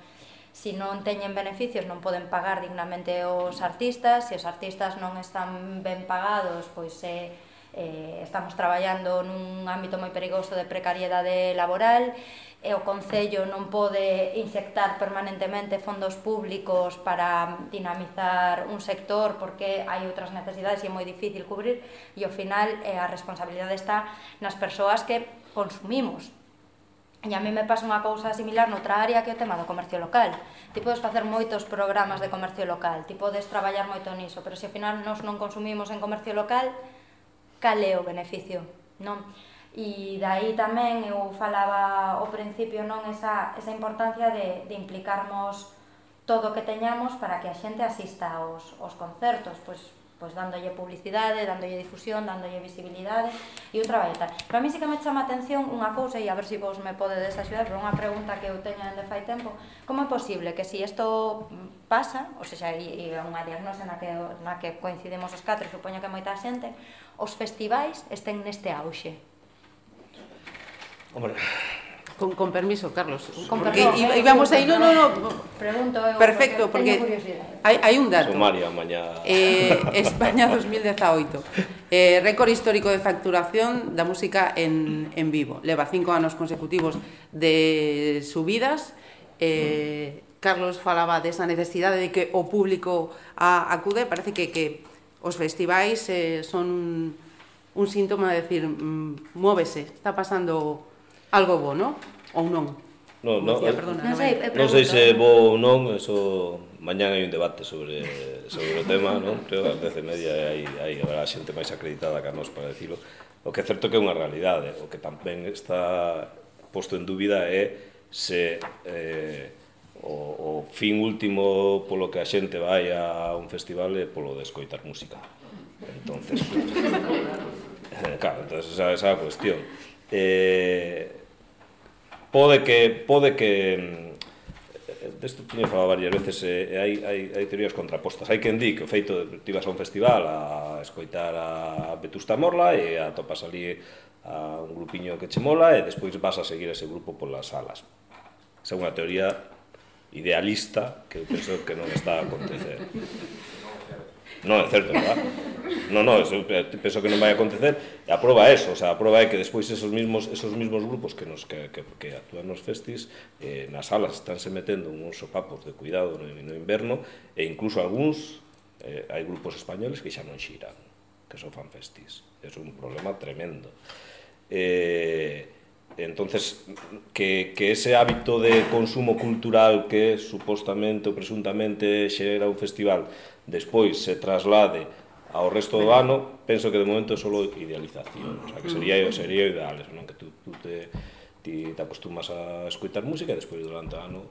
si non teñen beneficios non poden pagar dignamente os artistas, se os artistas non están ben pagados, pois se eh, estamos traballando nun ámbito moi perigoso de precariedade laboral e o Concello non pode inyectar permanentemente fondos públicos para dinamizar un sector porque hai outras necesidades e é moi difícil cubrir e ao final eh, a responsabilidade está nas persoas que consumimos E a mí me pasa unha cousa similar noutra área que é o tema do comercio local. Ti podes facer moitos programas de comercio local, ti podes traballar moito niso, pero se ao final nos non consumimos en comercio local, cal é o beneficio, non? E dai tamén eu falaba ao principio non esa, esa importancia de, de implicarmos todo o que teñamos para que a xente asista aos, aos concertos, pois pois dándolle publicidade, dándolle difusión, dándolle visibilidade e un traballo tal. Para mí sí que me chama a atención unha cousa e a ver se si vos me podedes axudar, pero unha pregunta que eu teño dende fai tempo, como é posible que se si isto pasa, ou seja, e é unha diagnose na que, na que coincidimos os catro, supoño que moita xente, os festivais estén neste auxe? Hombre, Con, con permiso, Carlos. Con porque perdón, íbamos ahí, no, no, no. Pregunto, perfecto, porque, porque hai, hai un dato. Sumaria mañá. Eh, España 2018. Eh, récord histórico de facturación da música en, en vivo. Leva cinco anos consecutivos de subidas. Eh, Carlos falaba desa necesidade de que o público a, acude. Parece que, que os festivais eh, son un, un síntoma de decir, mm, móvese, está pasando algo bo, non? Ou non? No, no, decía, eh, perdona, non, sei, eh, non sei se é bo ou non, eso mañán hai un debate sobre, sobre o tema, non? Creo que ás 10 e media hai, hai habrá xente máis acreditada que a nos para decirlo. O que é certo que é unha realidade, o que tamén está posto en dúbida é se eh, o, o fin último polo que a xente vai a un festival é polo de escoitar música. Entonces, claro, entonces esa, esa é a cuestión eh, pode que pode que mm, desto tiño falado varias veces eh, hai, hai, hai teorías contrapostas. Hai quen di que o feito de ti vas a un festival a escoitar a Vetusta Morla e atopas ali a un grupiño que che mola e despois vas a seguir ese grupo polas salas. Esa é unha teoría idealista que eu penso que non está a acontecer. Non é certo, verdad? Non, non, eso, penso que non vai acontecer. E a prova é eso, o sea, a prova é que despois esos mismos, esos mismos grupos que, nos, que, que, que actúan nos festis, eh, nas salas estánse metendo uns sopapos de cuidado no, no inverno, e incluso algúns, eh, hai grupos españoles que xa non xiran, que son fan festis. É un problema tremendo. Eh, Entonces, que, que ese hábito de consumo cultural que supostamente ou presuntamente xera un festival despois se traslade ao resto do ano, penso que de momento é só idealización, o sea, que sería, sería ideal, eso, non? que tú, tú te, ti te acostumas a escutar música e despois durante o ano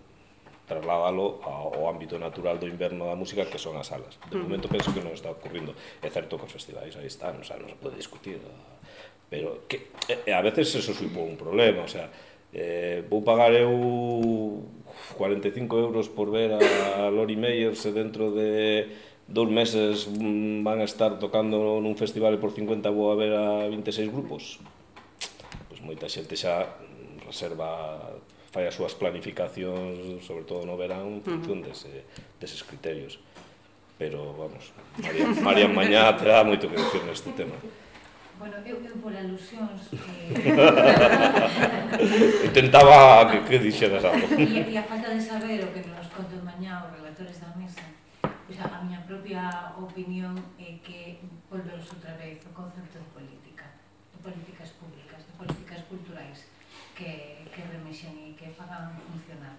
trasládalo ao ámbito natural do inverno da música que son as salas. De mm. momento penso que non está ocurrindo. É certo que os festivais aí están, o sea, non se pode discutir Pero que, eh, a veces eso supón un problema, o sea, eh, vou pagar eu 45 euros por ver a Lori Meyer se dentro de dous meses van a estar tocando nun festival e por 50 vou a ver a 26 grupos. Pois moita xente xa reserva fai as súas planificacións sobre todo no verán en función dese, deses criterios. Pero vamos María, María Mañá terá moito que decir neste tema. Bueno, eu vim por alusións que... Intentaba que, que dixeras algo. E, e a falta de saber o que nos contou mañá os relatores da mesa, pois a, a miña propia opinión é que volvemos outra vez o concepto de política, de políticas públicas, de políticas culturais que, que remexen e que fagan funcionar.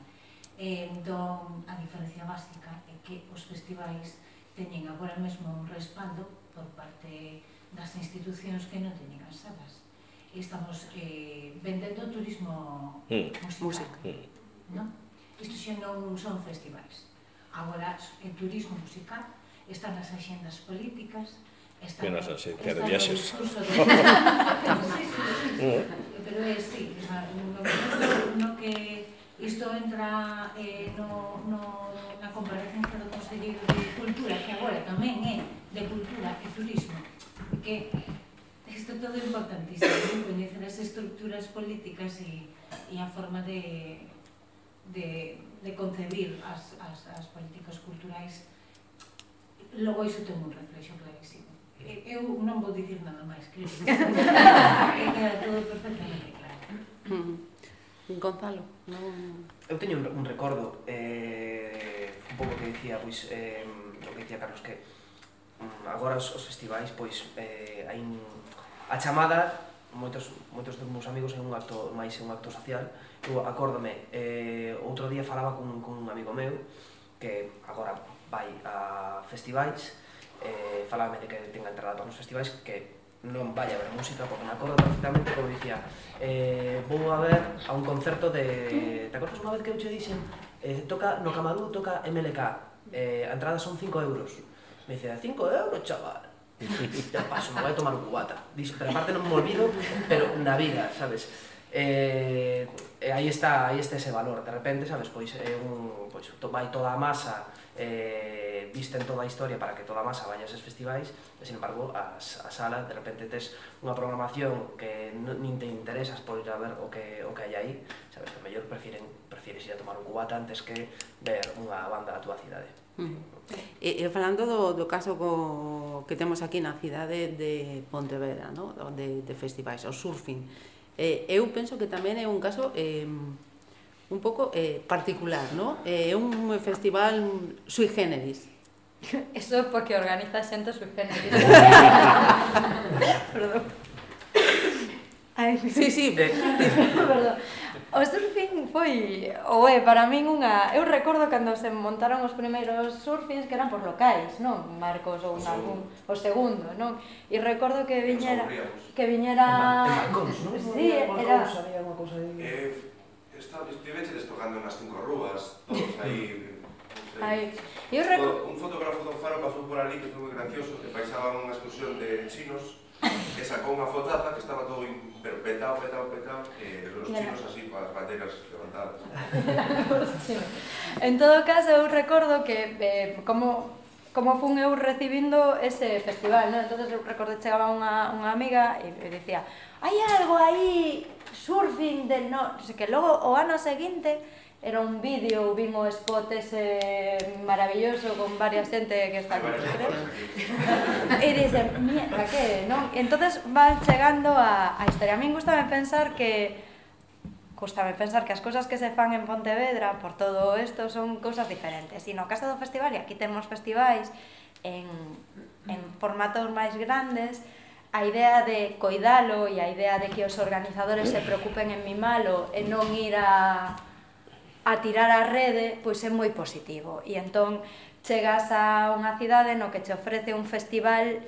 E, entón, a diferencia básica é que os festivais teñen agora mesmo un respaldo por parte das institucións que non teñen as salas. E estamos eh, vendendo turismo mm. musical. Música. Mm. Non? Isto xa non son festivais. Agora, é turismo musical, están nas axendas políticas, está Menos as axencias de viaxes. Hmm. Pero é, sí, no momento no que isto entra eh, no, no, na comparecencia do Conselleiro de Cultura, que agora tamén é de Cultura e Turismo, que isto todo é importantísimo, coñecer as estructuras políticas e, e a forma de, de, de concebir as, as, as políticas culturais logo iso ten un reflexo clarísimo. Eu non vou dicir nada máis creo que queda todo perfectamente claro. Mm. Gonzalo non... eu teño un, un recordo eh, un pouco que dicía pois, eh, o que dicía Carlos que agora os, os festivais pois eh, hai un, a chamada moitos moitos dos meus amigos é un acto máis é un acto social. Eu acórdame, eh outro día falaba con con un amigo meu que agora vai a festivais, eh falame de que tenga entrada para os festivais que non vai a ver música porque me acordo perfectamente como dicía eh, vou a ver a un concerto de... Te acordas unha vez que eu che dixen eh, toca no Camarú, toca MLK eh, a entrada son 5 euros me dicía 5 euros chaval ya paso, me voy a tomar un cubata pero aparte non me olvido pero na vida, sabes eh, e aí está, aí está ese valor, de repente, sabes, pois é un, pois vai toda a masa eh, visten toda a historia para que toda a masa vaya a eses festivais, e sin embargo, as, a sala, de repente tes unha programación que non, nin te interesas por ir a ver o que, o que hai aí, sabes, que mellor prefiren, prefires ir a tomar un cubata antes que ver unha banda da túa cidade. Mm. E, e falando do, do caso co, que temos aquí na cidade de Pontevedra, no? de, de festivais, o surfing, Eh, eu penso que tamén é un caso eh, un pouco eh, particular, no? Eh, é eh, un festival sui generis. Eso é porque organiza xente sui generis. Perdón. Ay, sí, sí. Perdón. O surfing foi, ou é, para min unha... Eu recordo cando se montaron os primeiros surfings que eran por locais, non? Marcos ou o algún, o segundo, non? E recordo que viñera... Que viñera... En Marcos, non? Sí, era... Había unha cousa aí... Eh, estaba, estiveche destocando nas cinco rúas, todos aí... Aí. Eu recordo... Un fotógrafo do Faro pasou por ali que foi moi gracioso, que paisaba unha excursión de chinos que sacou unha fotaza que estaba todo pero petado, petado, petado, e eh, os chinos así coas bandeiras levantadas. sí. en todo caso, eu recordo que eh, como como fun eu recibindo ese festival, non? Entonces eu recordo chegaba unha, unha amiga e, e dicía, hai algo aí surfing del no, sei que logo o ano seguinte era un vídeo, vin o spot ese maravilloso con varias xente que está aquí, creo. e dicen, mierda, que, non? E entonces van chegando a, a historia. A min gustame pensar que gustame pensar que as cousas que se fan en Pontevedra por todo isto son cousas diferentes. E no caso do festival, e aquí temos festivais en, en formatos máis grandes, a idea de coidalo e a idea de que os organizadores se preocupen en mimalo e non ir a a tirar a rede, pois é moi positivo. E entón chegas a unha cidade no que che ofrece un festival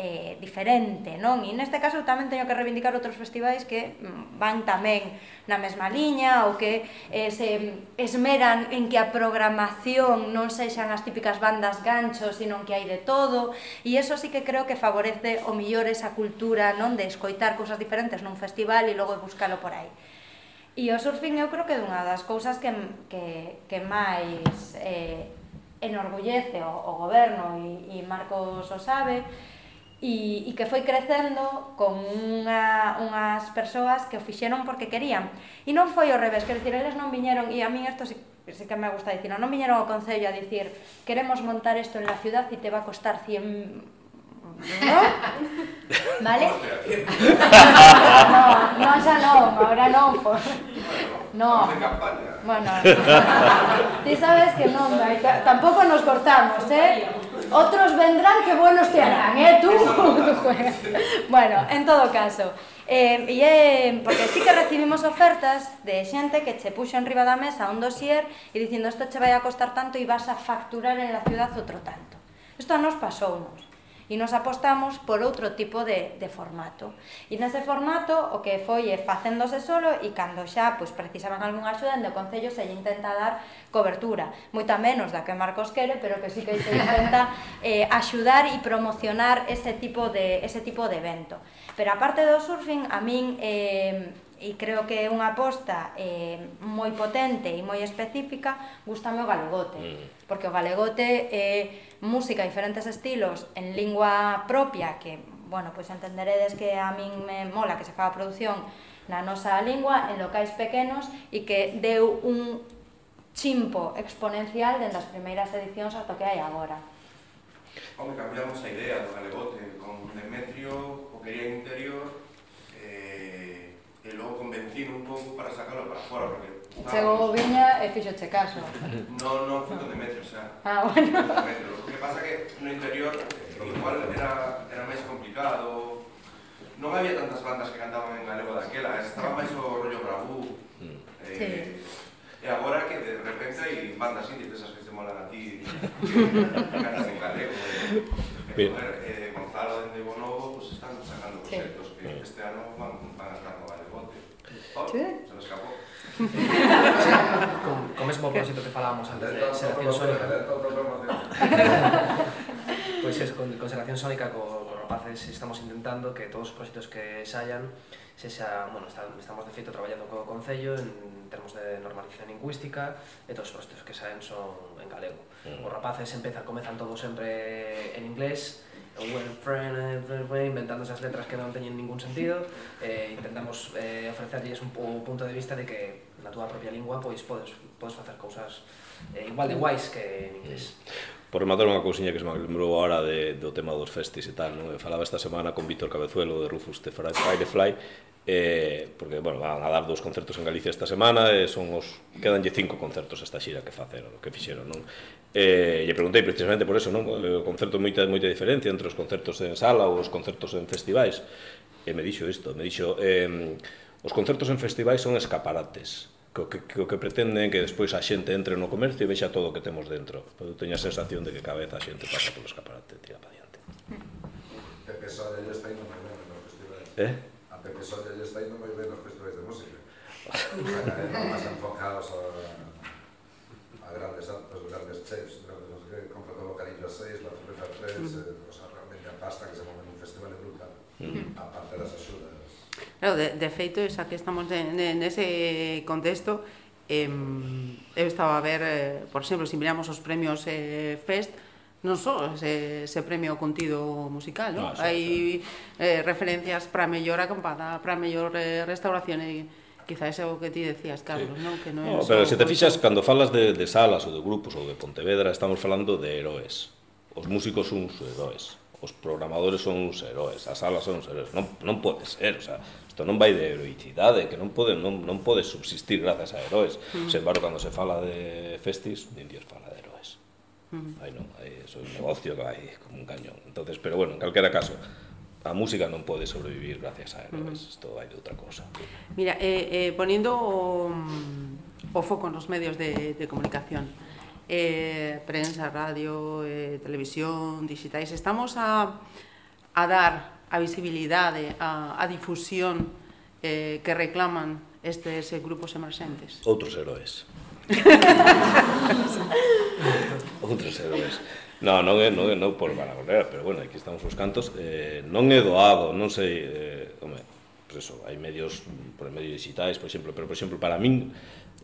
eh, diferente, non? E neste caso tamén teño que reivindicar outros festivais que mm, van tamén na mesma liña ou que eh, se esmeran en que a programación non sexan as típicas bandas ganchos, sino que hai de todo, e eso sí que creo que favorece o millor esa cultura, non, de escoitar cousas diferentes nun festival e logo buscalo por aí. E o surfing eu creo que é unha das cousas que, que, que máis eh, enorgullece o, o goberno e, e Marcos o sabe, e, e que foi crecendo con unha, unhas persoas que o fixeron porque querían. E non foi ao revés, quero dicir, eles non viñeron, e a min isto sí, sí que me gusta dicir, non viñeron ao Concello a dicir queremos montar isto en la ciudad e te va a costar 100 ¿no? ¿Vale? No, no, xa non, ahora non, Por... No. Bueno, ti sabes que non, no, tampouco nos cortamos, ¿eh? Otros vendrán que buenos te harán, ¿eh? Tú. Bueno, en todo caso. Eh, e, porque sí que recibimos ofertas de xente que che puxo en riba da mesa un dossier e dicindo isto che vai a costar tanto e vas a facturar en la ciudad outro tanto. Isto nos pasounos e nos apostamos por outro tipo de, de formato. E nese formato o que foi é facéndose solo e cando xa pois, precisaban algunha axuda, en o Concello se lle intenta dar cobertura, moita menos da que Marcos quere, pero que sí que se intenta eh, axudar e promocionar ese tipo de, ese tipo de evento. Pero aparte do surfing, a min... Eh, e creo que é unha aposta eh, moi potente e moi específica, gustame o galegote, mm. porque o galegote é música diferentes estilos en lingua propia, que, bueno, pois entenderedes que a min me mola que se faga produción na nosa lingua, en locais pequenos, e que deu un chimpo exponencial dende as primeiras edicións ata que hai agora. Home, cambiamos a idea do galegote, con Demetrio, o quería interior, e logo convencino un pouco para sacalo para fora, porque... Chegou o Viña e fixo che caso. Non, non fui con Demetrio, xa. Ah, bueno. Demetrio. O que pasa que no interior igual era, era máis complicado, non había tantas bandas que cantaban en galego daquela, estaba máis o rollo bravú. Eh, sí. E agora que de repente hai bandas indies esas que se molan a ti que cantas en galego. E, eh, joder, eh, Gonzalo dende Bonobo pues, están sacando proxectos sí. que este ano van, van a estar Oh, che? Se me escapó. con, con mesmo propósito que falábamos antes de Seración Sónica. pois pues es, con, con Seración Sónica, co, co rapaces, estamos intentando que todos os proxectos que saian se xa, bueno, está, estamos de feito traballando co Concello en termos de normalización lingüística e todos os proxectos que saen son en galego. Mm. Os rapaces empezan, comezan todo sempre en inglés, eh, inventando esas letras que non teñen ningún sentido, eh, intentamos eh, ofrecerlles un punto de vista de que na túa propia lingua pois podes, podes facer cousas eh, igual de guais que en inglés. Por rematar unha cousiña que se me lembrou ahora de, do tema dos festis e tal, non? Eu falaba esta semana con Víctor Cabezuelo de Rufus de Firefly, eh, porque, bueno, van a dar dous concertos en Galicia esta semana, e eh, son os... quedanlle cinco concertos esta xira que faceron, que fixeron, non? Eh, lle preguntei precisamente por eso, non? O concerto moita, moita diferencia entre os concertos en sala ou os concertos en festivais. E me dixo isto, me dixo... Eh, os concertos en festivais son escaparates, que, que, que, que pretenden que despois a xente entre no comercio e vexa todo o que temos dentro. Pero eu teño a sensación de que cada vez a xente pasa polo escaparate e tira para diante. Pepe Sorello está indo moi ben nos festivais. Eh? A Pepe Sorello está indo moi ben nos festivais de música. Eh, más enfocados a, a grandes actos, grandes chefs, grandes, comprando bocadillo a seis, la cerveza a tres, mm. eh, o sea, realmente a pasta que se move nun festival é brutal, mm. aparte das axudas. Claro, de, de feito, xa que estamos nese contexto, eh, eu estaba a ver, eh, por exemplo, se si miramos os premios eh, Fest, non só ese, ese premio contido musical, non? No, ah, xa, Hai eh, referencias para mellor acampada, para mellor eh, restauración e quizá ese o que ti decías, Carlos, sí. non? Que non no, pero se te fixas, conto... cando falas de, de salas ou de grupos ou de Pontevedra, estamos falando de heróis. Os músicos son os heróis os programadores son uns heróis, as salas son uns heróis, non, non pode ser, o sea, isto non vai de heroicidade, que non pode, non, non pode subsistir grazas a heróis. Sen embargo, cando se fala de festis, nin Dios fala de heróis. Aí non, aí é un negocio que vai como un cañón. Entonces, pero bueno, en calquera caso, a música non pode sobrevivir gracias a heróis. Isto vai de outra cosa. Mira, eh, eh, poniendo o, mm, o foco nos medios de, de comunicación, eh, prensa, radio, eh, televisión, digitais, estamos a, a dar a visibilidade, a, a difusión eh, que reclaman estes eh, grupos emerxentes. Outros heróis. Outros heróis. No, non é, non é, non por vanagloria, pero bueno, aquí estamos os cantos, eh, non é doado, non sei, eh, home, pues eso, hai medios mm, por medios digitais, por exemplo, pero por exemplo para min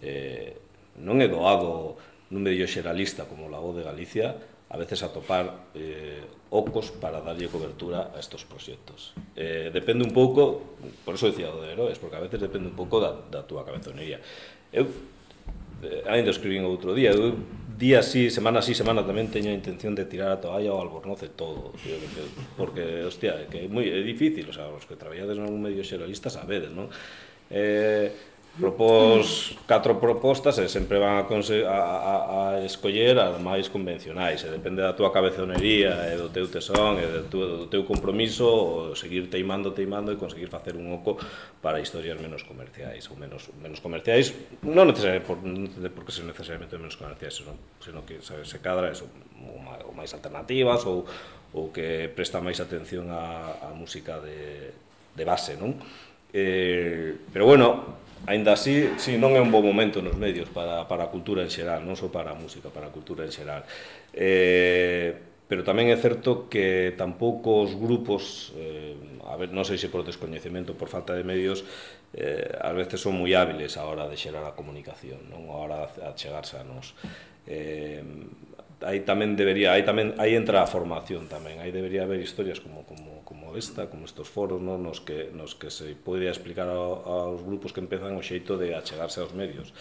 eh, non é doado nun medio xeralista como o Voz de Galicia a veces atopar eh, ocos para darlle cobertura a estos proxectos. Eh, depende un pouco, por eso decía do de heróis, porque a veces depende un pouco da, da túa cabezonería. Eu eh, ainda escribín outro día, eu día así, semana así, semana tamén teño a intención de tirar a toalla ao albornoce todo, tío, que, porque, hostia, que é moi é difícil, o sea, os que traballades en algún medio xeroísta sabedes, non? Eh, Propós catro propostas e sempre van a, a, a, a escoller as máis convencionais e depende da túa cabezonería e do teu tesón e do teu, do teu compromiso o seguir teimando, teimando e conseguir facer un oco para historias menos comerciais ou menos, menos comerciais non necesariamente por, non porque ser necesariamente menos comerciais senón, senón que sabe, se cadra eso, ou máis alternativas ou, ou que presta máis atención á, á música de, de base non? Eh, pero bueno, Ainda así, si non é un bo momento nos medios para, para a cultura en xeral, non só para a música, para a cultura en xeral. Eh, pero tamén é certo que tampouco os grupos, eh, a ver, non sei se por descoñecemento por falta de medios, eh, ás veces son moi hábiles a hora de xerar a comunicación, non a hora de chegarse a nos. Eh, aí tamén debería, aí tamén aí entra a formación tamén. Aí debería haber historias como como como esta, como estos foros, non, nos que nos que se pode explicar ao, aos grupos que empezan o xeito de achegarse aos medios.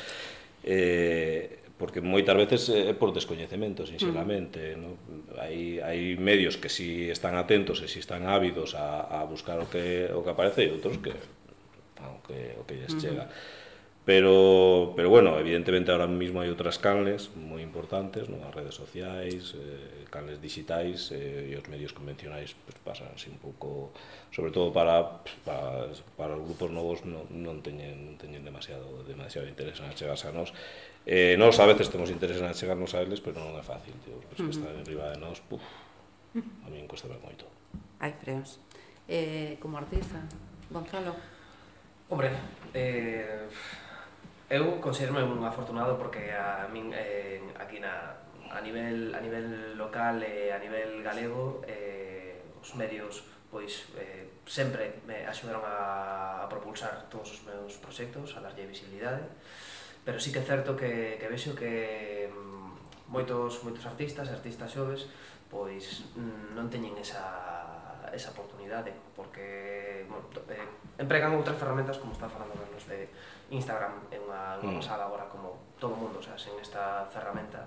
Eh, porque moitas veces é por descoñecemento, sinceramente, mm. no? Hai hai medios que si están atentos e si están ávidos a a buscar o que o que aparece e outros que o que o que lles mm. chega. Pero, pero bueno, evidentemente ahora mismo hai outras canles moi importantes, non? as redes sociais, eh, canles digitais eh, e os medios convencionais pues, pasan así un pouco, sobre todo para, para, para os grupos novos non, non, teñen, non teñen demasiado, demasiado interés en achegarse a nos. Eh, nos a veces temos interés en achegarnos a eles, pero non é fácil, tío, pois que están en riba de nos, puf, a mí cuesta moito. Hai freos. Eh, como artista, Gonzalo? Hombre, eh, Eu considero un afortunado porque a min eh, aquí na a nivel a nivel local e eh, a nivel galego eh, os medios pois eh, sempre me axudaron a, a propulsar todos os meus proxectos, a darlle visibilidade, pero sí que é certo que, que vexo que mm, moitos moitos artistas, artistas xoves, pois mm, non teñen esa, esa oportunidade, porque bueno, eh, empregan outras ferramentas como está falando menos de Instagram é unha, mm. unha pasada agora como todo o mundo, o sea, sen esta ferramenta,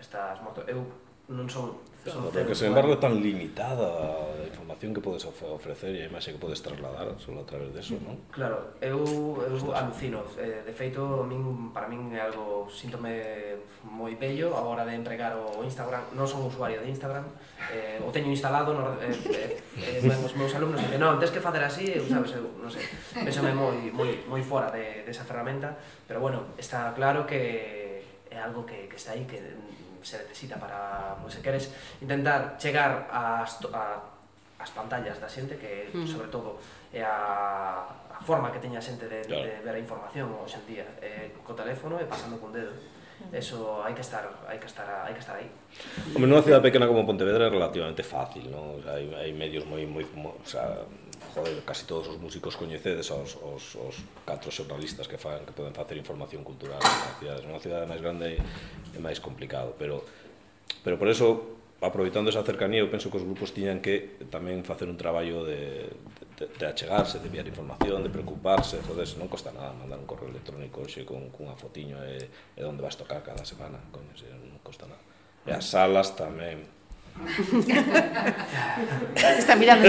estas moto... Eu non son Claro, que sen embargo tan limitada a información que podes ofrecer e a imaxe que podes trasladar solo a través deso, non? Claro, eu, eu alucino. Eh, de feito, min, para min é algo síntome moi bello a hora de empregar o Instagram. Non son usuario de Instagram, eh, o teño instalado no, eh, eh, eh, os meus alumnos dicen, non, tens que facer así, eu, sabes, eu, non sei, pensame moi, moi, moi fora de, desa ferramenta, pero bueno, está claro que é algo que, que está aí, que se necesita para, pois, se queres intentar chegar ás, a, as pantallas da xente, que mm. sobre todo é a, a forma que teña a xente de, claro. de ver a información hoxe en día, é eh, co teléfono e pasando cun dedo. Eso hai que estar, hai que estar, hai que estar aí. Hombre, nunha cidade pequena como Pontevedra é relativamente fácil, non? O sea, hai, hai medios moi moi, moi o sea, joder, casi todos os músicos coñecedes aos, os, os catro xornalistas que fan que poden facer información cultural na cidades. Nunha cidade máis grande é máis complicado, pero pero por eso aproveitando esa cercanía, eu penso que os grupos tiñan que tamén facer un traballo de, de, de achegarse, de enviar información, de preocuparse, entonces non costa nada mandar un correo electrónico hoxe con, cunha fotiño e, e onde vas tocar cada semana, coño, non costa nada. E as salas tamén, Está mirando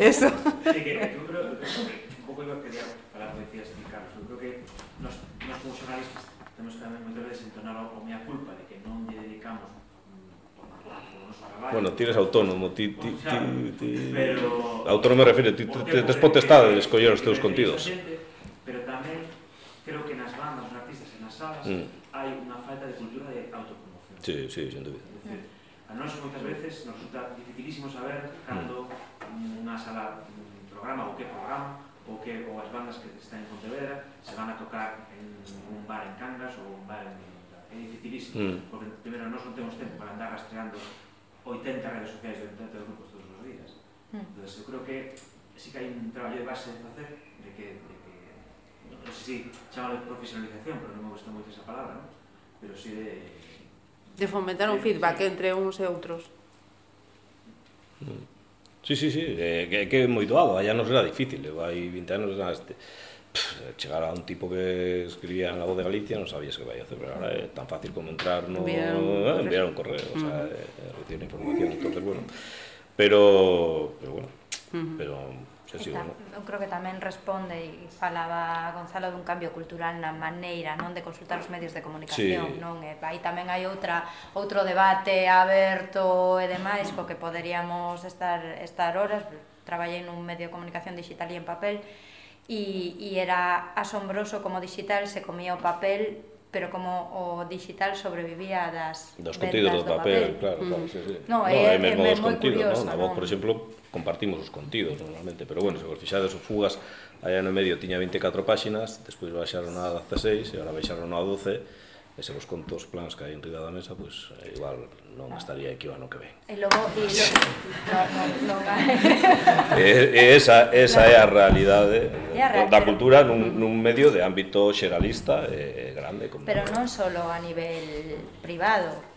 Eso. Sí, que yo creo, un pouco lo que quería falar decías, Carlos eu creo que nos, nos xornalistas temos tamén moitas veces entonar a mea culpa de que non lle dedicamos mm, noso traballo. Bueno, ti eres autónomo, ti... ti, ti, ti pero... Autónomo me refiero, ti tes potestade de escoller os teus contidos. Pero tamén creo que nas bandas, nos artistas e nas salas, mm Sí, sí, sen dúvida. Decir, a nós moitas veces nos resulta dificilísimo saber cando unha sala programa ou que programa ou que ou as bandas que están en Pontevedra se van a tocar en un bar en Cangas ou un bar en é dificilísimo mm. porque primeiro nós non temos tempo para andar rastreando 80 redes sociais de 80 grupos todos os días mm. entón eu creo que sí que hai un traballo de base de facer de que, de que non sei se si, chamalo de profesionalización pero non me gusta moito esa palabra non? pero si sí de de fomentar un feedback entre uns e outros. Sí, sí, sí, é, que, que é moi doado, hai anos era difícil, eu hai 20 anos era este, pff, chegar a un tipo que escribía en la voz de Galicia non sabías que vai a hacer, pero ahora é tan fácil como entrar no enviar un, eh, enviar un correo, o sea, -huh. recibir información, entonces bueno, pero pero bueno, uh -huh. pero Seguro. Eu creo que tamén responde e falaba Gonzalo dun cambio cultural na maneira non de consultar os medios de comunicación, sí. non? E eh, aí tamén hai outra outro debate aberto e demais co que poderíamos estar estar horas. Traballei nun medio de comunicación digital e en papel e, e era asombroso como digital se comía o papel pero como o digital sobrevivía das dos contidos do, do papel, papel, claro, mm. claro, sí, sí. No, no é, é mesmo é dos contidos, curioso, non? A voz, por exemplo, compartimos os contidos normalmente, pero bueno, se vos fixades o Fugas, allá no medio tiña 24 páxinas, despois baixaron a 16 e agora baixaron a 12, e se vos conto os plans que hai enriba da mesa, pois pues, eh, igual non ah. estaría aquí o ano que ven. E logo, e lo... no, no, no, e, e esa, esa é a realidade a da cultura nun, nun medio de ámbito xeralista e grande. Como Pero non só a nivel privado,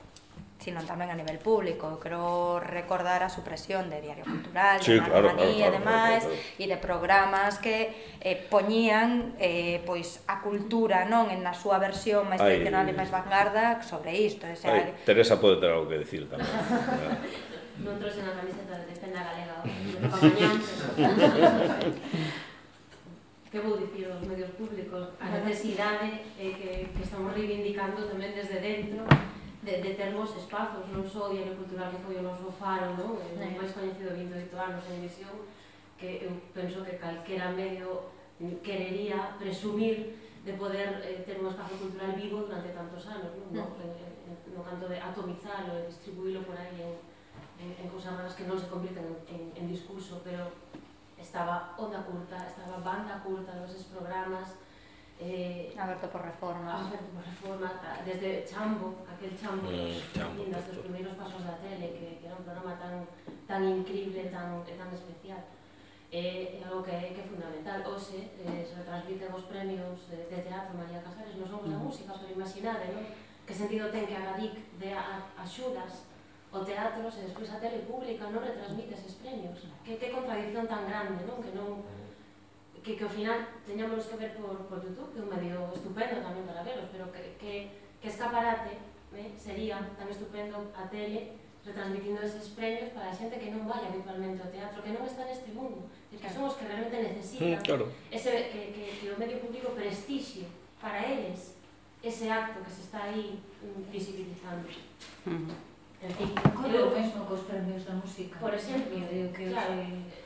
sino tamén a nivel público. Creo recordar a supresión de Diario Cultural, sí, de claro, claro, claro, e demais, claro, claro. e de programas que eh, poñían eh, pois a cultura non en na súa versión máis tradicional e máis vanguarda sobre isto. Ese, Ay, Teresa pode ter algo que decir tamén. non trouxe na camiseta de Defenda Galega que vou dicir aos medios públicos a necesidade eh, que, que estamos reivindicando tamén desde dentro de, de termos espazos, non só o Diario Cultural que foi o noso faro, non? O máis coñecido 28 anos en emisión, que eu penso que calquera medio querería presumir de poder eh, ter un espazo cultural vivo durante tantos anos, non? No, mm. eh, eh, no canto de atomizarlo, e distribuílo por aí en, en, en cousas raras que non se convirten en, en, en discurso, pero estaba Onda Curta, estaba Banda Curta, dos programas, eh, Aberto por reforma. Aberto por reforma desde Chambo aquel Chambo, mm, Chambo lindas, dos primeiros pasos da tele que, que era un programa tan, tan increíble tan, tan especial. É eh, algo que, que é fundamental. Hoxe eh, se transmiten os premios de, de teatro María Casares non somos mm. a música, pero imaginade non? que sentido ten que a GADIC de axudas o teatro se despois a tele pública non retransmite eses premios? Que, que contradicción tan grande non? que non mm que, que ao final teñamos que ver por, por YouTube, que é un medio estupendo tamén para velos, pero que, que, que escaparate eh, sería tan estupendo a tele retransmitindo eses premios para a xente que non vai habitualmente ao teatro, que non está neste mundo, que son os que realmente necesitan mm, claro. ese, que, que, que o medio público prestixie para eles ese acto que se está aí mm, visibilizando. Mm. En fin, eu mesmo cos premios da música. Por exemplo, eu, que, que, claro,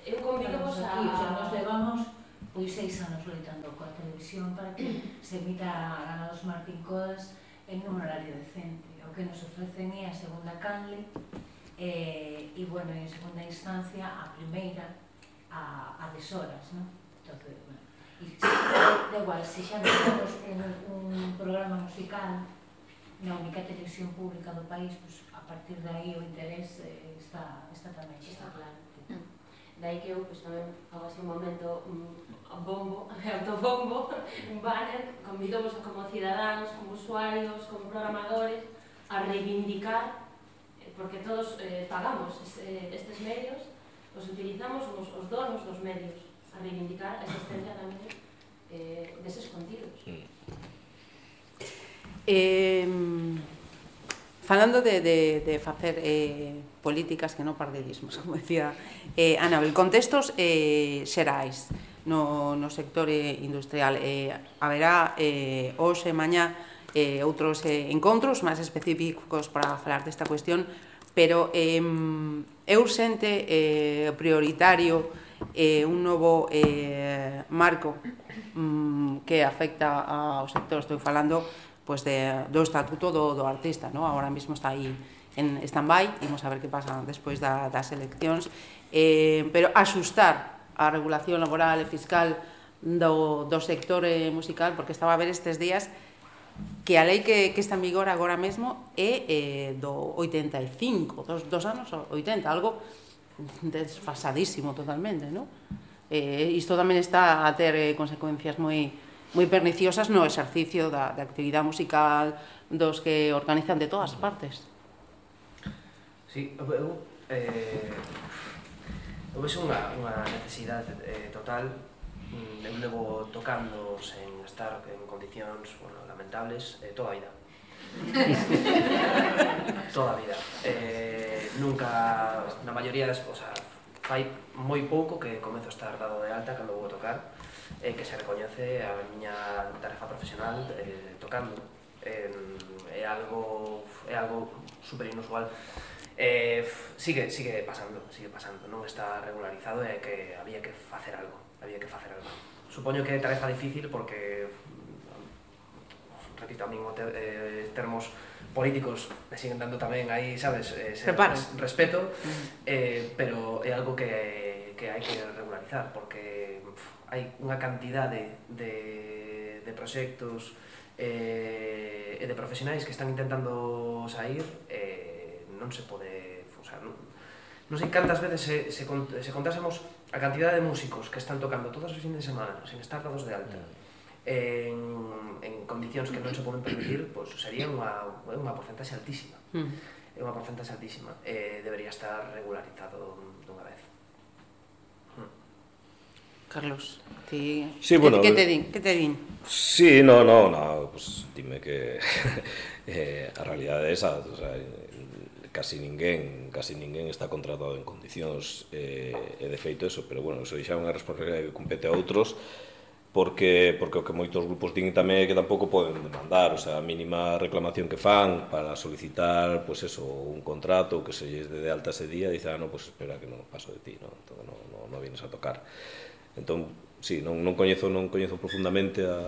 eu convido vos a... Aquí, o sea, nos levamos pois seis anos loitando coa televisión para que se emita a Ganados Martín Codas en un horario decente. O que nos ofrecen é a segunda canle eh, e, bueno, en segunda instancia, a primeira a, a deshoras, non? Entonces, bueno, e da igual, se xa metemos un, un programa musical na única televisión pública do país, pois, a partir de aí o interés eh, está, está tamén xa. Está claro. Mm. Dai que eu pues, tamén hago así un momento un bombo, autobombo, un banner, convidamos como cidadáns, como usuarios, como programadores a reivindicar, eh, porque todos eh, pagamos estes medios, os utilizamos os, os donos dos medios, a reivindicar a existencia tamén eh, deses contidos. Eh, falando de, de, de facer eh, políticas que non pardidismos, como decía eh, Anabel. Contextos eh, xerais no, no sector eh, industrial. Eh, haberá eh, hoxe, e mañá, eh, outros eh, encontros máis específicos para falar desta cuestión, pero eh, é urxente, eh, prioritario, eh, un novo eh, marco mm, que afecta ao sector, estou falando pues, de, do estatuto do, do artista, no? agora mesmo está aí en stand-by, imos a ver que pasa despois da, das eleccións, eh, pero asustar a regulación laboral e fiscal do, do sector eh, musical, porque estaba a ver estes días que a lei que, que está en vigor agora mesmo é eh, do 85, dos, dos anos 80, algo desfasadísimo totalmente, non? Eh, isto tamén está a ter eh, consecuencias moi moi perniciosas no exercicio da, da actividade musical dos que organizan de todas partes. Sí, eu, eh, eu vexo unha, unha necesidade eh, total. Mm, eu levo tocando sen estar en condicións bueno, lamentables eh, toda a vida. Toda a vida. Eh, nunca, na maioría das o sea, fai moi pouco que comezo a estar dado de alta cando vou a tocar eh, que se recoñece a miña tarefa profesional eh, tocando. Eh, é algo é algo super inusual eh, sigue, sigue pasando, sigue pasando, non está regularizado e que había que facer algo, había que facer algo. Supoño que tarefa difícil porque repito, a mí te, eh, termos políticos me siguen dando tamén aí, sabes, eh, res, respeto, mm. eh, pero é algo que, que hai que regularizar, porque hai unha cantidade de, de proxectos eh, e de profesionais que están intentando sair, eh, non se pode, o sea, non, non sei cantas veces se, se, cont, se contásemos a cantidad de músicos que están tocando todos os fines de semana sen estar dados de alta en, en condicións que non se poden permitir pois sería unha, unha porcentaxe altísima hmm. é unha porcentaxe altísima eh, debería estar regularizado dunha vez hmm. Carlos, ti... Sí, bueno, que, te eh, din? Que te din? Sí, no, no, no, pues dime que eh, a realidade é esa, o sea, casi ninguén casi ninguén está contratado en condicións eh, e de feito eso, pero bueno, eso xa é unha responsabilidade que compete a outros porque porque o que moitos grupos din tamén é que tampouco poden demandar, o sea, a mínima reclamación que fan para solicitar, pois pues eso, un contrato que se lles de alta ese día, dice, ah, no, pois pues espera que non paso de ti, no, entón, non, non, non vienes a tocar. Entón, sí, non, non coñezo non coñezo profundamente a,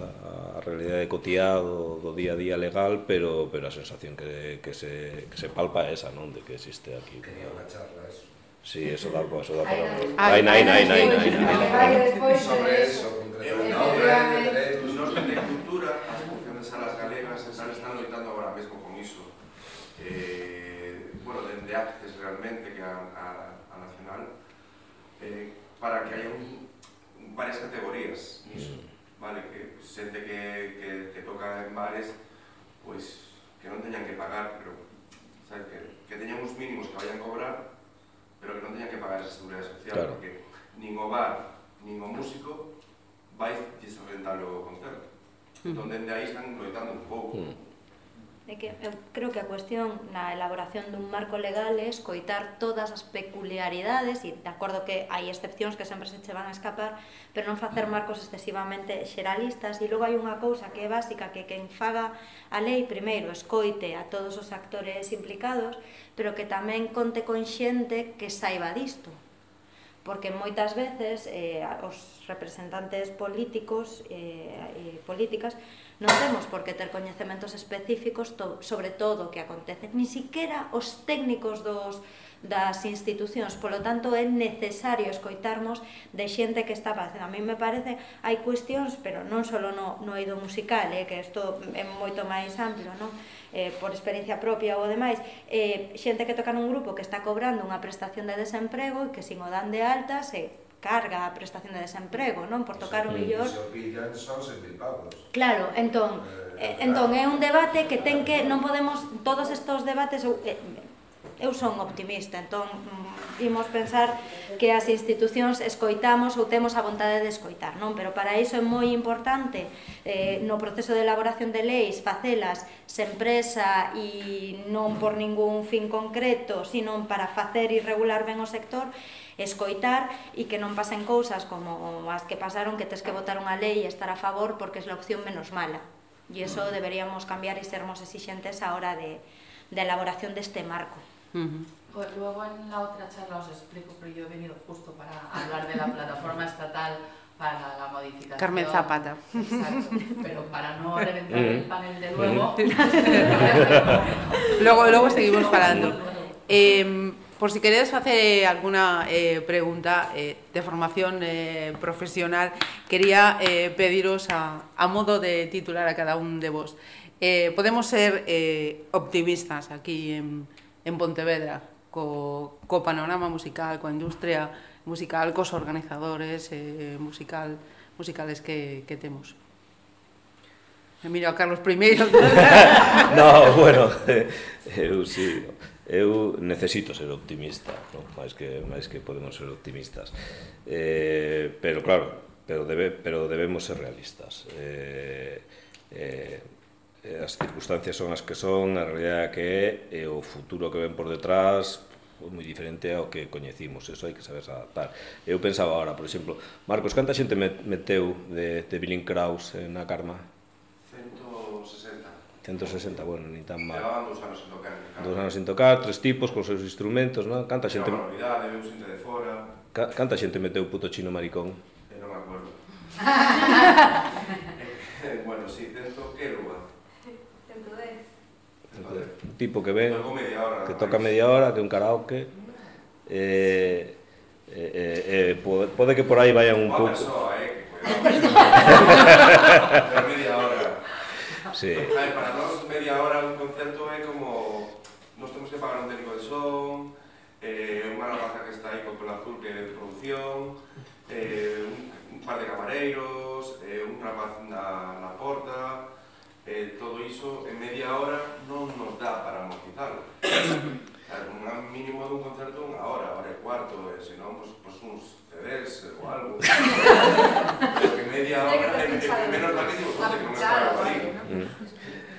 a realidade cotiá do, do día a día legal, pero pero a sensación que, que, se, que se palpa é esa, non, de que existe aquí. Quería unha charla, eso. Sí, eso dá, eso dá para... Ai, ai, nai, nai, nai, Sobre eso, concretamente, nos de cultura, as funciones salas galegas están, están loitando agora mesmo con iso. Eh, bueno, dende de realmente, que a, a, a Nacional, eh, para que haya un varias categorías mm. niso, vale? Que pues, xente que, que, que toca en bares, pois pues, que non teñan que pagar, pero sabe, que, que teñan uns mínimos que vayan cobrar, pero que non teñan que pagar esa seguridade social, claro. porque nin o bar, nin o músico vai desrentar o concerto. Mm. Entón, dende aí están loitando un pouco. Mm É que eu creo que a cuestión na elaboración dun marco legal é escoitar todas as peculiaridades e de acordo que hai excepcións que sempre se che van a escapar, pero non facer marcos excesivamente xeralistas. E logo hai unha cousa que é básica que quen faga a lei primeiro escoite a todos os actores implicados, pero que tamén conte con xente que saiba disto. Porque moitas veces eh, os representantes políticos eh, e políticas non temos por que ter coñecementos específicos to, sobre todo o que acontece, ni siquiera os técnicos dos das institucións, polo tanto é necesario escoitarmos de xente que está facendo. A mí me parece hai cuestións, pero non só no, no eido musical, eh, que isto é moito máis amplo, non? Eh, por experiencia propia ou demais, eh, xente que toca nun grupo que está cobrando unha prestación de desemprego e que sin o dan de alta se carga a prestación de desemprego, non? Por tocar o millor... Se o pillan son pavos. Claro, entón, eh, eh, entón é un debate que ten que non podemos todos estes debates eu, eh, eu son optimista, entón mm, imos pensar que as institucións escoitamos ou temos a vontade de escoitar, non? Pero para iso é moi importante eh, no proceso de elaboración de leis facelas sen presa e non por ningún fin concreto, sino para facer e regular ben o sector escoitar e que non pasen cousas como as que pasaron que tes que votar unha lei e estar a favor porque é a opción menos mala. E iso deberíamos cambiar e sermos exixentes a hora de, de elaboración deste marco. Pues luego en la otra charla os explico, pero yo he venido justo para hablar de la plataforma estatal para la modificación. Carmen Zapata. Exacto, pero para no reventar el panel de nuevo. luego, luego seguimos parando. Eh, por si queréis hacer alguna eh, pregunta eh, de formación eh, profesional, quería eh, pediros a, modo de titular a cada uno de vos. Eh, podemos ser eh, optimistas aquí en, Pontevedra co, co panorama musical, coa industria musical, cos organizadores eh, musical, musicales que, temos. Me miro a Carlos primeiro. no, bueno, sí, eu necesito ser optimista, non? máis que máis que podemos ser optimistas. Eh, pero claro, pero debe pero debemos ser realistas. Eh, eh, as circunstancias son as que son, a realidade que é, e o futuro que ven por detrás moi diferente ao que coñecimos, eso hai que saber adaptar. Eu pensaba agora, por exemplo, Marcos, canta xente meteu de, de Billing Kraus na Karma? 160, bueno, ni tan mal. Levaban dos anos sin tocar. Dos anos sin tocar, tres tipos, con seus instrumentos, non? Canta xente... Era unha novidade, veu xente de fora... Ca canta xente meteu puto chino maricón? Eh, non me acuerdo. Eh, eh, bueno, si, sí, dentro que lugar? Dentro de... Dentro. Tipo que ven, hora, que toca media hora, que un karaoke... Eh, eh, eh, eh pode, pode que por aí vayan un pouco... Unha eh, que cuidado. Sí. Ver, para nós media hora un concerto é como nos temos que pagar un técnico de son, eh, unha rapaza que está aí con Polo Azul que é de producción, eh, un, un par de camareiros, eh, un rapaz na, na porta, eh, todo iso en media hora non nos dá para amortizarlo. un mínimo dun concerto unha hora, hora e cuarto, e senón, pues, pues uns CDs ou algo. Que media hora, é menos mal que digo, que non me para.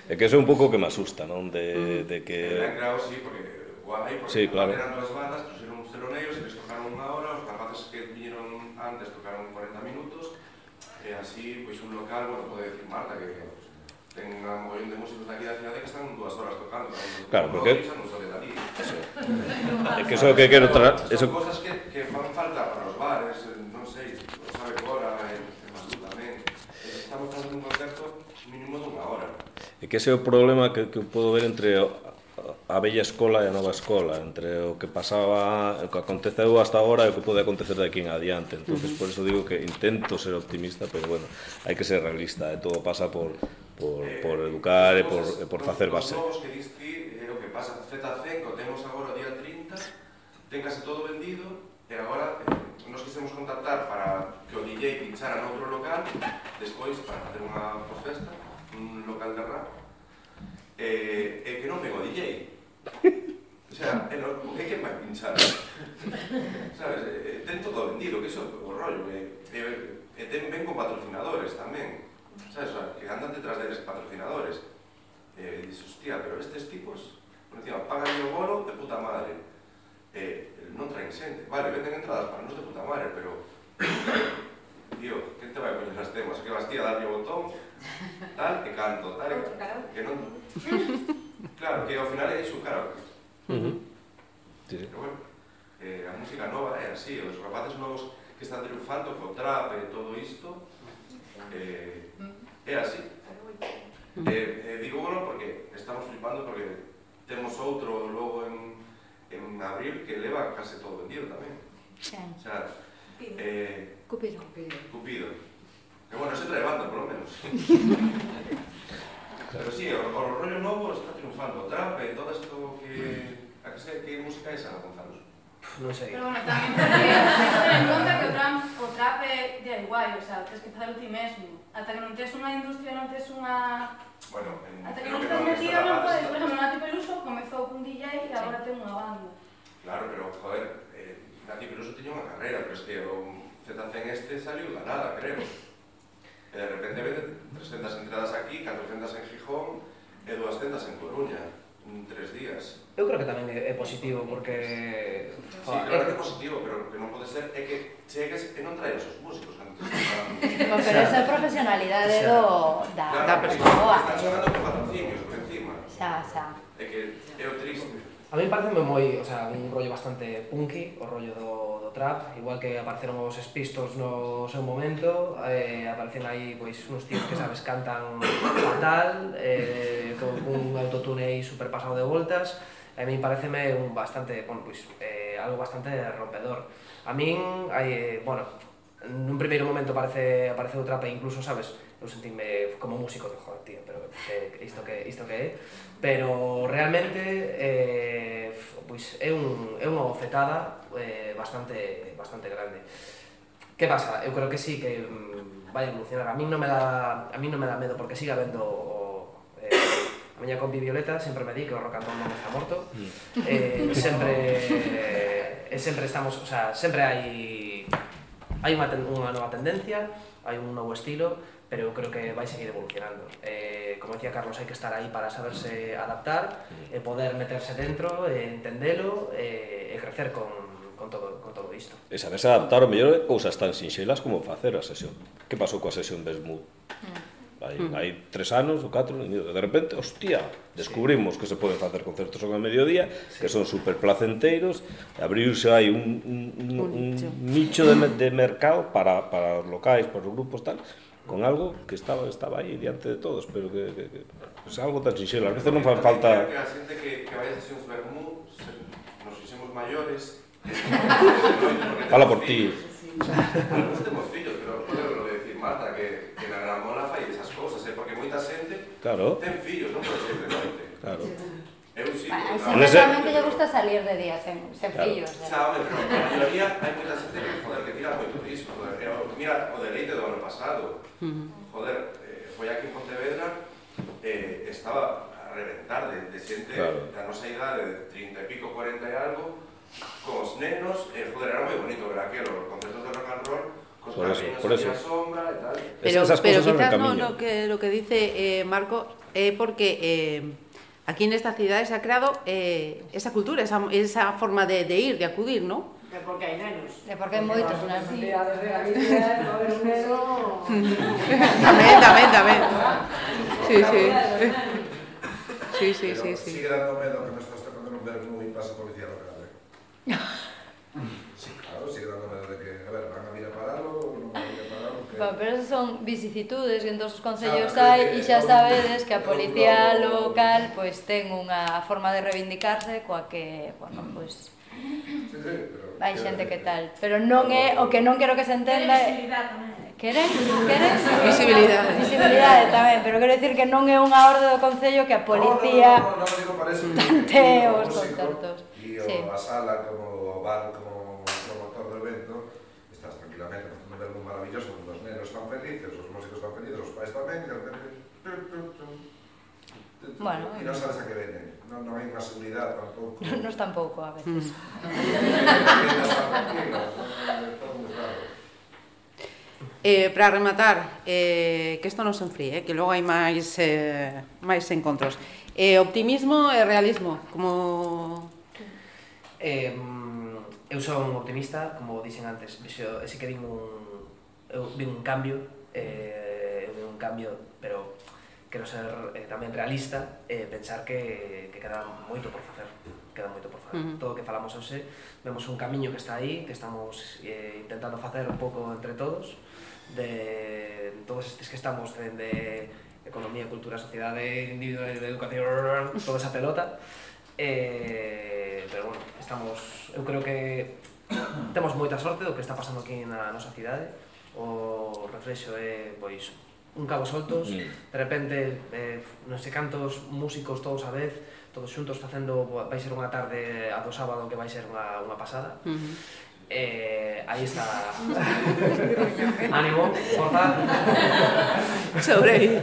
É que eso é un pouco que me asusta, non? De, de que... Claro, sí, porque guai, porque sí, claro. eran dúas bandas, puseron uns teloneiros e les tocaron unha hora, os rapaces que vinieron antes tocaron 40 minutos, e así, pois un local, bueno, pode decir Marta que ten unha mogollón de músicos daqui da cidade que están dúas horas tocando. Claro, porque... Non sale dali. É que eso que quero... Tra... Eso... Son cosas que, que fan falta para os bares, non sei, o sabe Cora, e Masú tamén. Estamos facendo un concerto mínimo dunha hora. E que ese é o problema que, que podo ver entre a bella escola e a nova escola, entre o que pasaba, o que aconteceu hasta agora e o que pode acontecer de aquí en adiante. Entonces, uh -huh. por eso digo que intento ser optimista, pero bueno, hai que ser realista, e todo pasa por por, por educar e por, e por facer base. Os que diste é eh, o que pasa, ZC, que temos agora o día 30, ten case todo vendido, e agora eh, nos quisemos contactar para que o DJ pinchara noutro local, despois para facer unha festa, un local de rap, e, e que non pego o DJ. O sea, é no, que que vai pinchar? Sabes, eh, ten todo vendido, que iso é o rollo, E, e, que ten ben con patrocinadores tamén. ¿sabes? O sea, que andan detrás de patrocinadores. Eh, y dices, hostia, pero estes tipos, por encima, pagan o bono de puta madre. Eh, non traen xente. Vale, venden entradas para nos de puta madre, pero... Tío, que te vai poñer as temas? Que vas ti a darlle o botón, tal, que canto, tal, que, que non... Claro, que ao final é iso, claro. Uh -huh. sí. Pero bueno, eh, a música nova é así, os rapaces novos que están triunfando co trap e todo isto, eh, É así. Eh, eh, digo bueno porque estamos flipando porque temos outro logo en, en abril que leva case todo vendido tamén. Sí. O sea, Cupido. Eh, Cupido. Cupido. Que bueno, se trae banda, por lo menos. Pero sí, o, o rollo novo está triunfando. O trap e todo isto que... A que, sei, que música é esa, Gonzalo? non sei. Pero bueno, tamén ten en conta que o trap, o trap é DIY, o sea, tens que facer ti mesmo. Ata que non tes unha industria, non tes unha... Bueno, en... Ata que non estás metido, non podes. Por exemplo, Nati Peluso comezou cun DJ e agora ten unha banda. Claro, pero, joder, eh, Nati Peluso tiña unha carreira, pero es que o ZZ este saliu da nada, creo. E de repente vende 300 entradas aquí, 400 en Gijón e 200 en Coruña tres días. Eu creo que tamén é positivo porque... Sí, Joder, claro que é positivo, pero o que non pode ser é que chegues e non traes os músicos cando te Pero esa é profesionalidade do... da, claro, da persoa. Están xogando con patrocinios por encima. Xa, xa. É que é o triste. A mí parece moi, o sea, un rollo bastante punky, o rollo do, do trap, igual que apareceron os espistos no seu momento, eh, aparecen aí pois uns tíos que sabes? Cantan fatal, eh, con un autotune aí super pasado de voltas, a mí pareceme un bastante, bueno, pois, eh, algo bastante rompedor. A min, hai, eh, bueno, nun primeiro momento parece aparece o trap e incluso, sabes, eu sentime como músico de joder, tío, pero que, isto que isto que é, pero realmente eh, pois é un é unha bofetada eh, bastante bastante grande. Que pasa? Eu creo que sí que mm, vai evolucionar. A mí non me dá a mí non me dá medo porque siga vendo o, eh, a miña compi Violeta sempre me di que o rock and roll non está morto. Mm. Eh, sempre eh, sempre estamos, o sea, sempre hai Hai unha, unha nova tendencia, hai un novo estilo, pero eu creo que vai seguir evolucionando. Eh, como decía Carlos, hai que estar aí para saberse adaptar, e poder meterse dentro, e entendelo e, e crecer con, con todo, con todo isto. E saberse adaptar, o mellor, cousas tan sinxelas como facer a sesión. Que pasou coa sesión de Smooth? Mm hai, mm. hai tres anos ou catro, de repente, hostia, descubrimos que se poden facer concertos ao mediodía, sí. que son super placenteiros, abriuse hai un, un, un, un nicho de, de mercado para, para os locais, para os grupos, tal, con algo que estaba estaba aí diante de todos, pero que, que, que pues algo tan sinxelo, a veces non fan falta... Que a xente que, que vai a sesións vermú, se, nos fixemos maiores... Fala por ti. Algunos temos fillos, Claro. Ten fillos, non pode ser de noite. Claro. Eu sí. Bueno, seguramente lle gusta salir de día sen, sen claro. fillos. Eh? Sabe, pero a maioría hai moita xente que, joder, que tira moito disso. Joder, que, mira o deleite do ano pasado. Uh -huh. Joder, eh, foi aquí en Pontevedra, eh, estaba a reventar de, de xente claro. da nosa idade de 30 e pico, 40 e algo, cos nenos, eh, joder, era moi bonito ver aquelo, os concertos de rock and roll, Por eso, por eso. sombra e tal. Pero, esas pero cosas quizás no, lo, que, lo que dice eh, Marco es porque eh, aquí en esta ciudad se ha creado eh, esa cultura, esa, esa forma de, de ir, de acudir, ¿no? Que porque hai nenos. De porque hai moitos Porque nenos. as posibilidades de Galicia, no haber un neno... también, también, también. Sí, sí. Sí, sí, sí, sí. Sigue dando medo que me estás tocando un Bermú y pasa policía local. ¿eh? Sí, claro, sigue dando medo de que, a ver, van Pa, pero esas son vicisitudes que en todos os concellos ah, hai e xa sabedes que a policía local pois pues, ten unha forma de reivindicarse coa que, bueno, pois pues, Sí, hai xente que tal, pero non é o que non quero que se entenda é Queren? Queren? Visibilidade. Visibilidade tamén, pero quero dicir que non é unha orde do Concello que a policía no, no, no, no, digo, parece tante os concertos. E sí. a sala como o bar como promotor do evento, estás tranquilamente, un verbo maravilloso, están felices, os músicos están felices, os pais tamén, e de repente... Bueno, e non sabes a que venen. Non, non hai unha seguridade tampouco. Nos tampouco, a veces. Mm. Eh, para rematar, eh, que isto non se enfríe, eh, que logo hai máis eh, máis encontros. Eh, optimismo e realismo, como... Eh, eu son optimista, como dixen antes, ese que din un eu vi un cambio, eh, eu vi un cambio, pero quero ser eh, tamén realista e eh, pensar que, que queda moito por facer queda moito por facer. Uh -huh. Todo o que falamos hoxe, vemos un camiño que está aí, que estamos eh, intentando facer un pouco entre todos, de todos estes que estamos dende de economía, cultura, sociedade, individualidade, educación, toda esa pelota. Eh, pero bueno, estamos, eu creo que temos moita sorte do que está pasando aquí na nosa cidade o reflexo é pois un cabo soltos, mm. de repente eh, non sei cantos músicos todos a vez, todos xuntos facendo vai ser unha tarde a do sábado que vai ser unha, unha pasada. Mm -hmm. Eh, aí está ánimo, forza sobre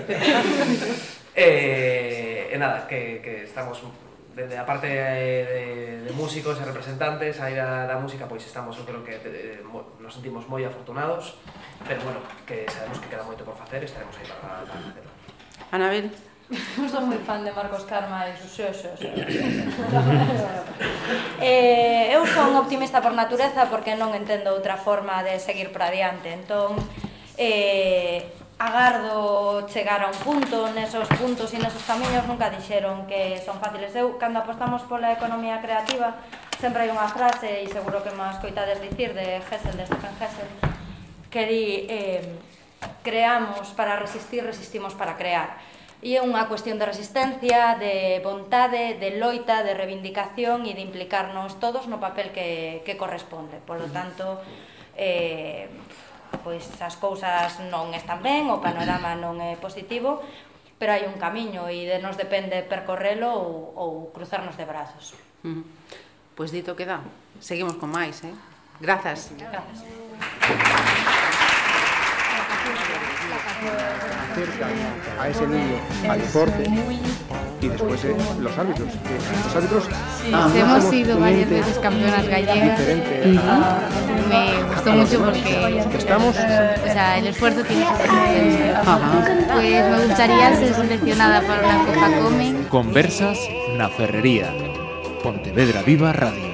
eh, eh, nada, que, que estamos dende a parte de, de músicos e representantes aí da, da música pois estamos, eu creo que de, nos sentimos moi afortunados, pero bueno, que sabemos que queda moito por facer estaremos aí para, para, para. Anabel? Eu sou moi fan de Marcos Karma e os seus xos. eh, eu son optimista por natureza porque non entendo outra forma de seguir para adiante. Entón, eh, agardo chegar a un punto, nesos puntos e nesos camiños nunca dixeron que son fáciles. Eu, cando apostamos pola economía creativa, sempre hai unha frase, e seguro que máis coitades dicir, de Hessel, de Stephen Hessel, que di, eh, creamos para resistir, resistimos para crear. E é unha cuestión de resistencia, de vontade, de loita, de reivindicación e de implicarnos todos no papel que, que corresponde. Por lo tanto, eh, pois as cousas non están ben, o panorama non é positivo, pero hai un camiño e de nos depende percorrelo ou, ou cruzarnos de brazos. Uh -huh. Pois dito que dá. Seguimos con máis, eh? Grazas. Grazas. Acerca a ese niño al deporte y después eh, los árbitros. los árbitros ah, hemos sido varias veces campeonas gallegas. Uh -huh. Me gustó mucho porque estamos, o sea, el esfuerzo tiene que Pues me gustaría ser seleccionada para la Copa Come. Conversas na Ferrería. Pontevedra Viva Radio.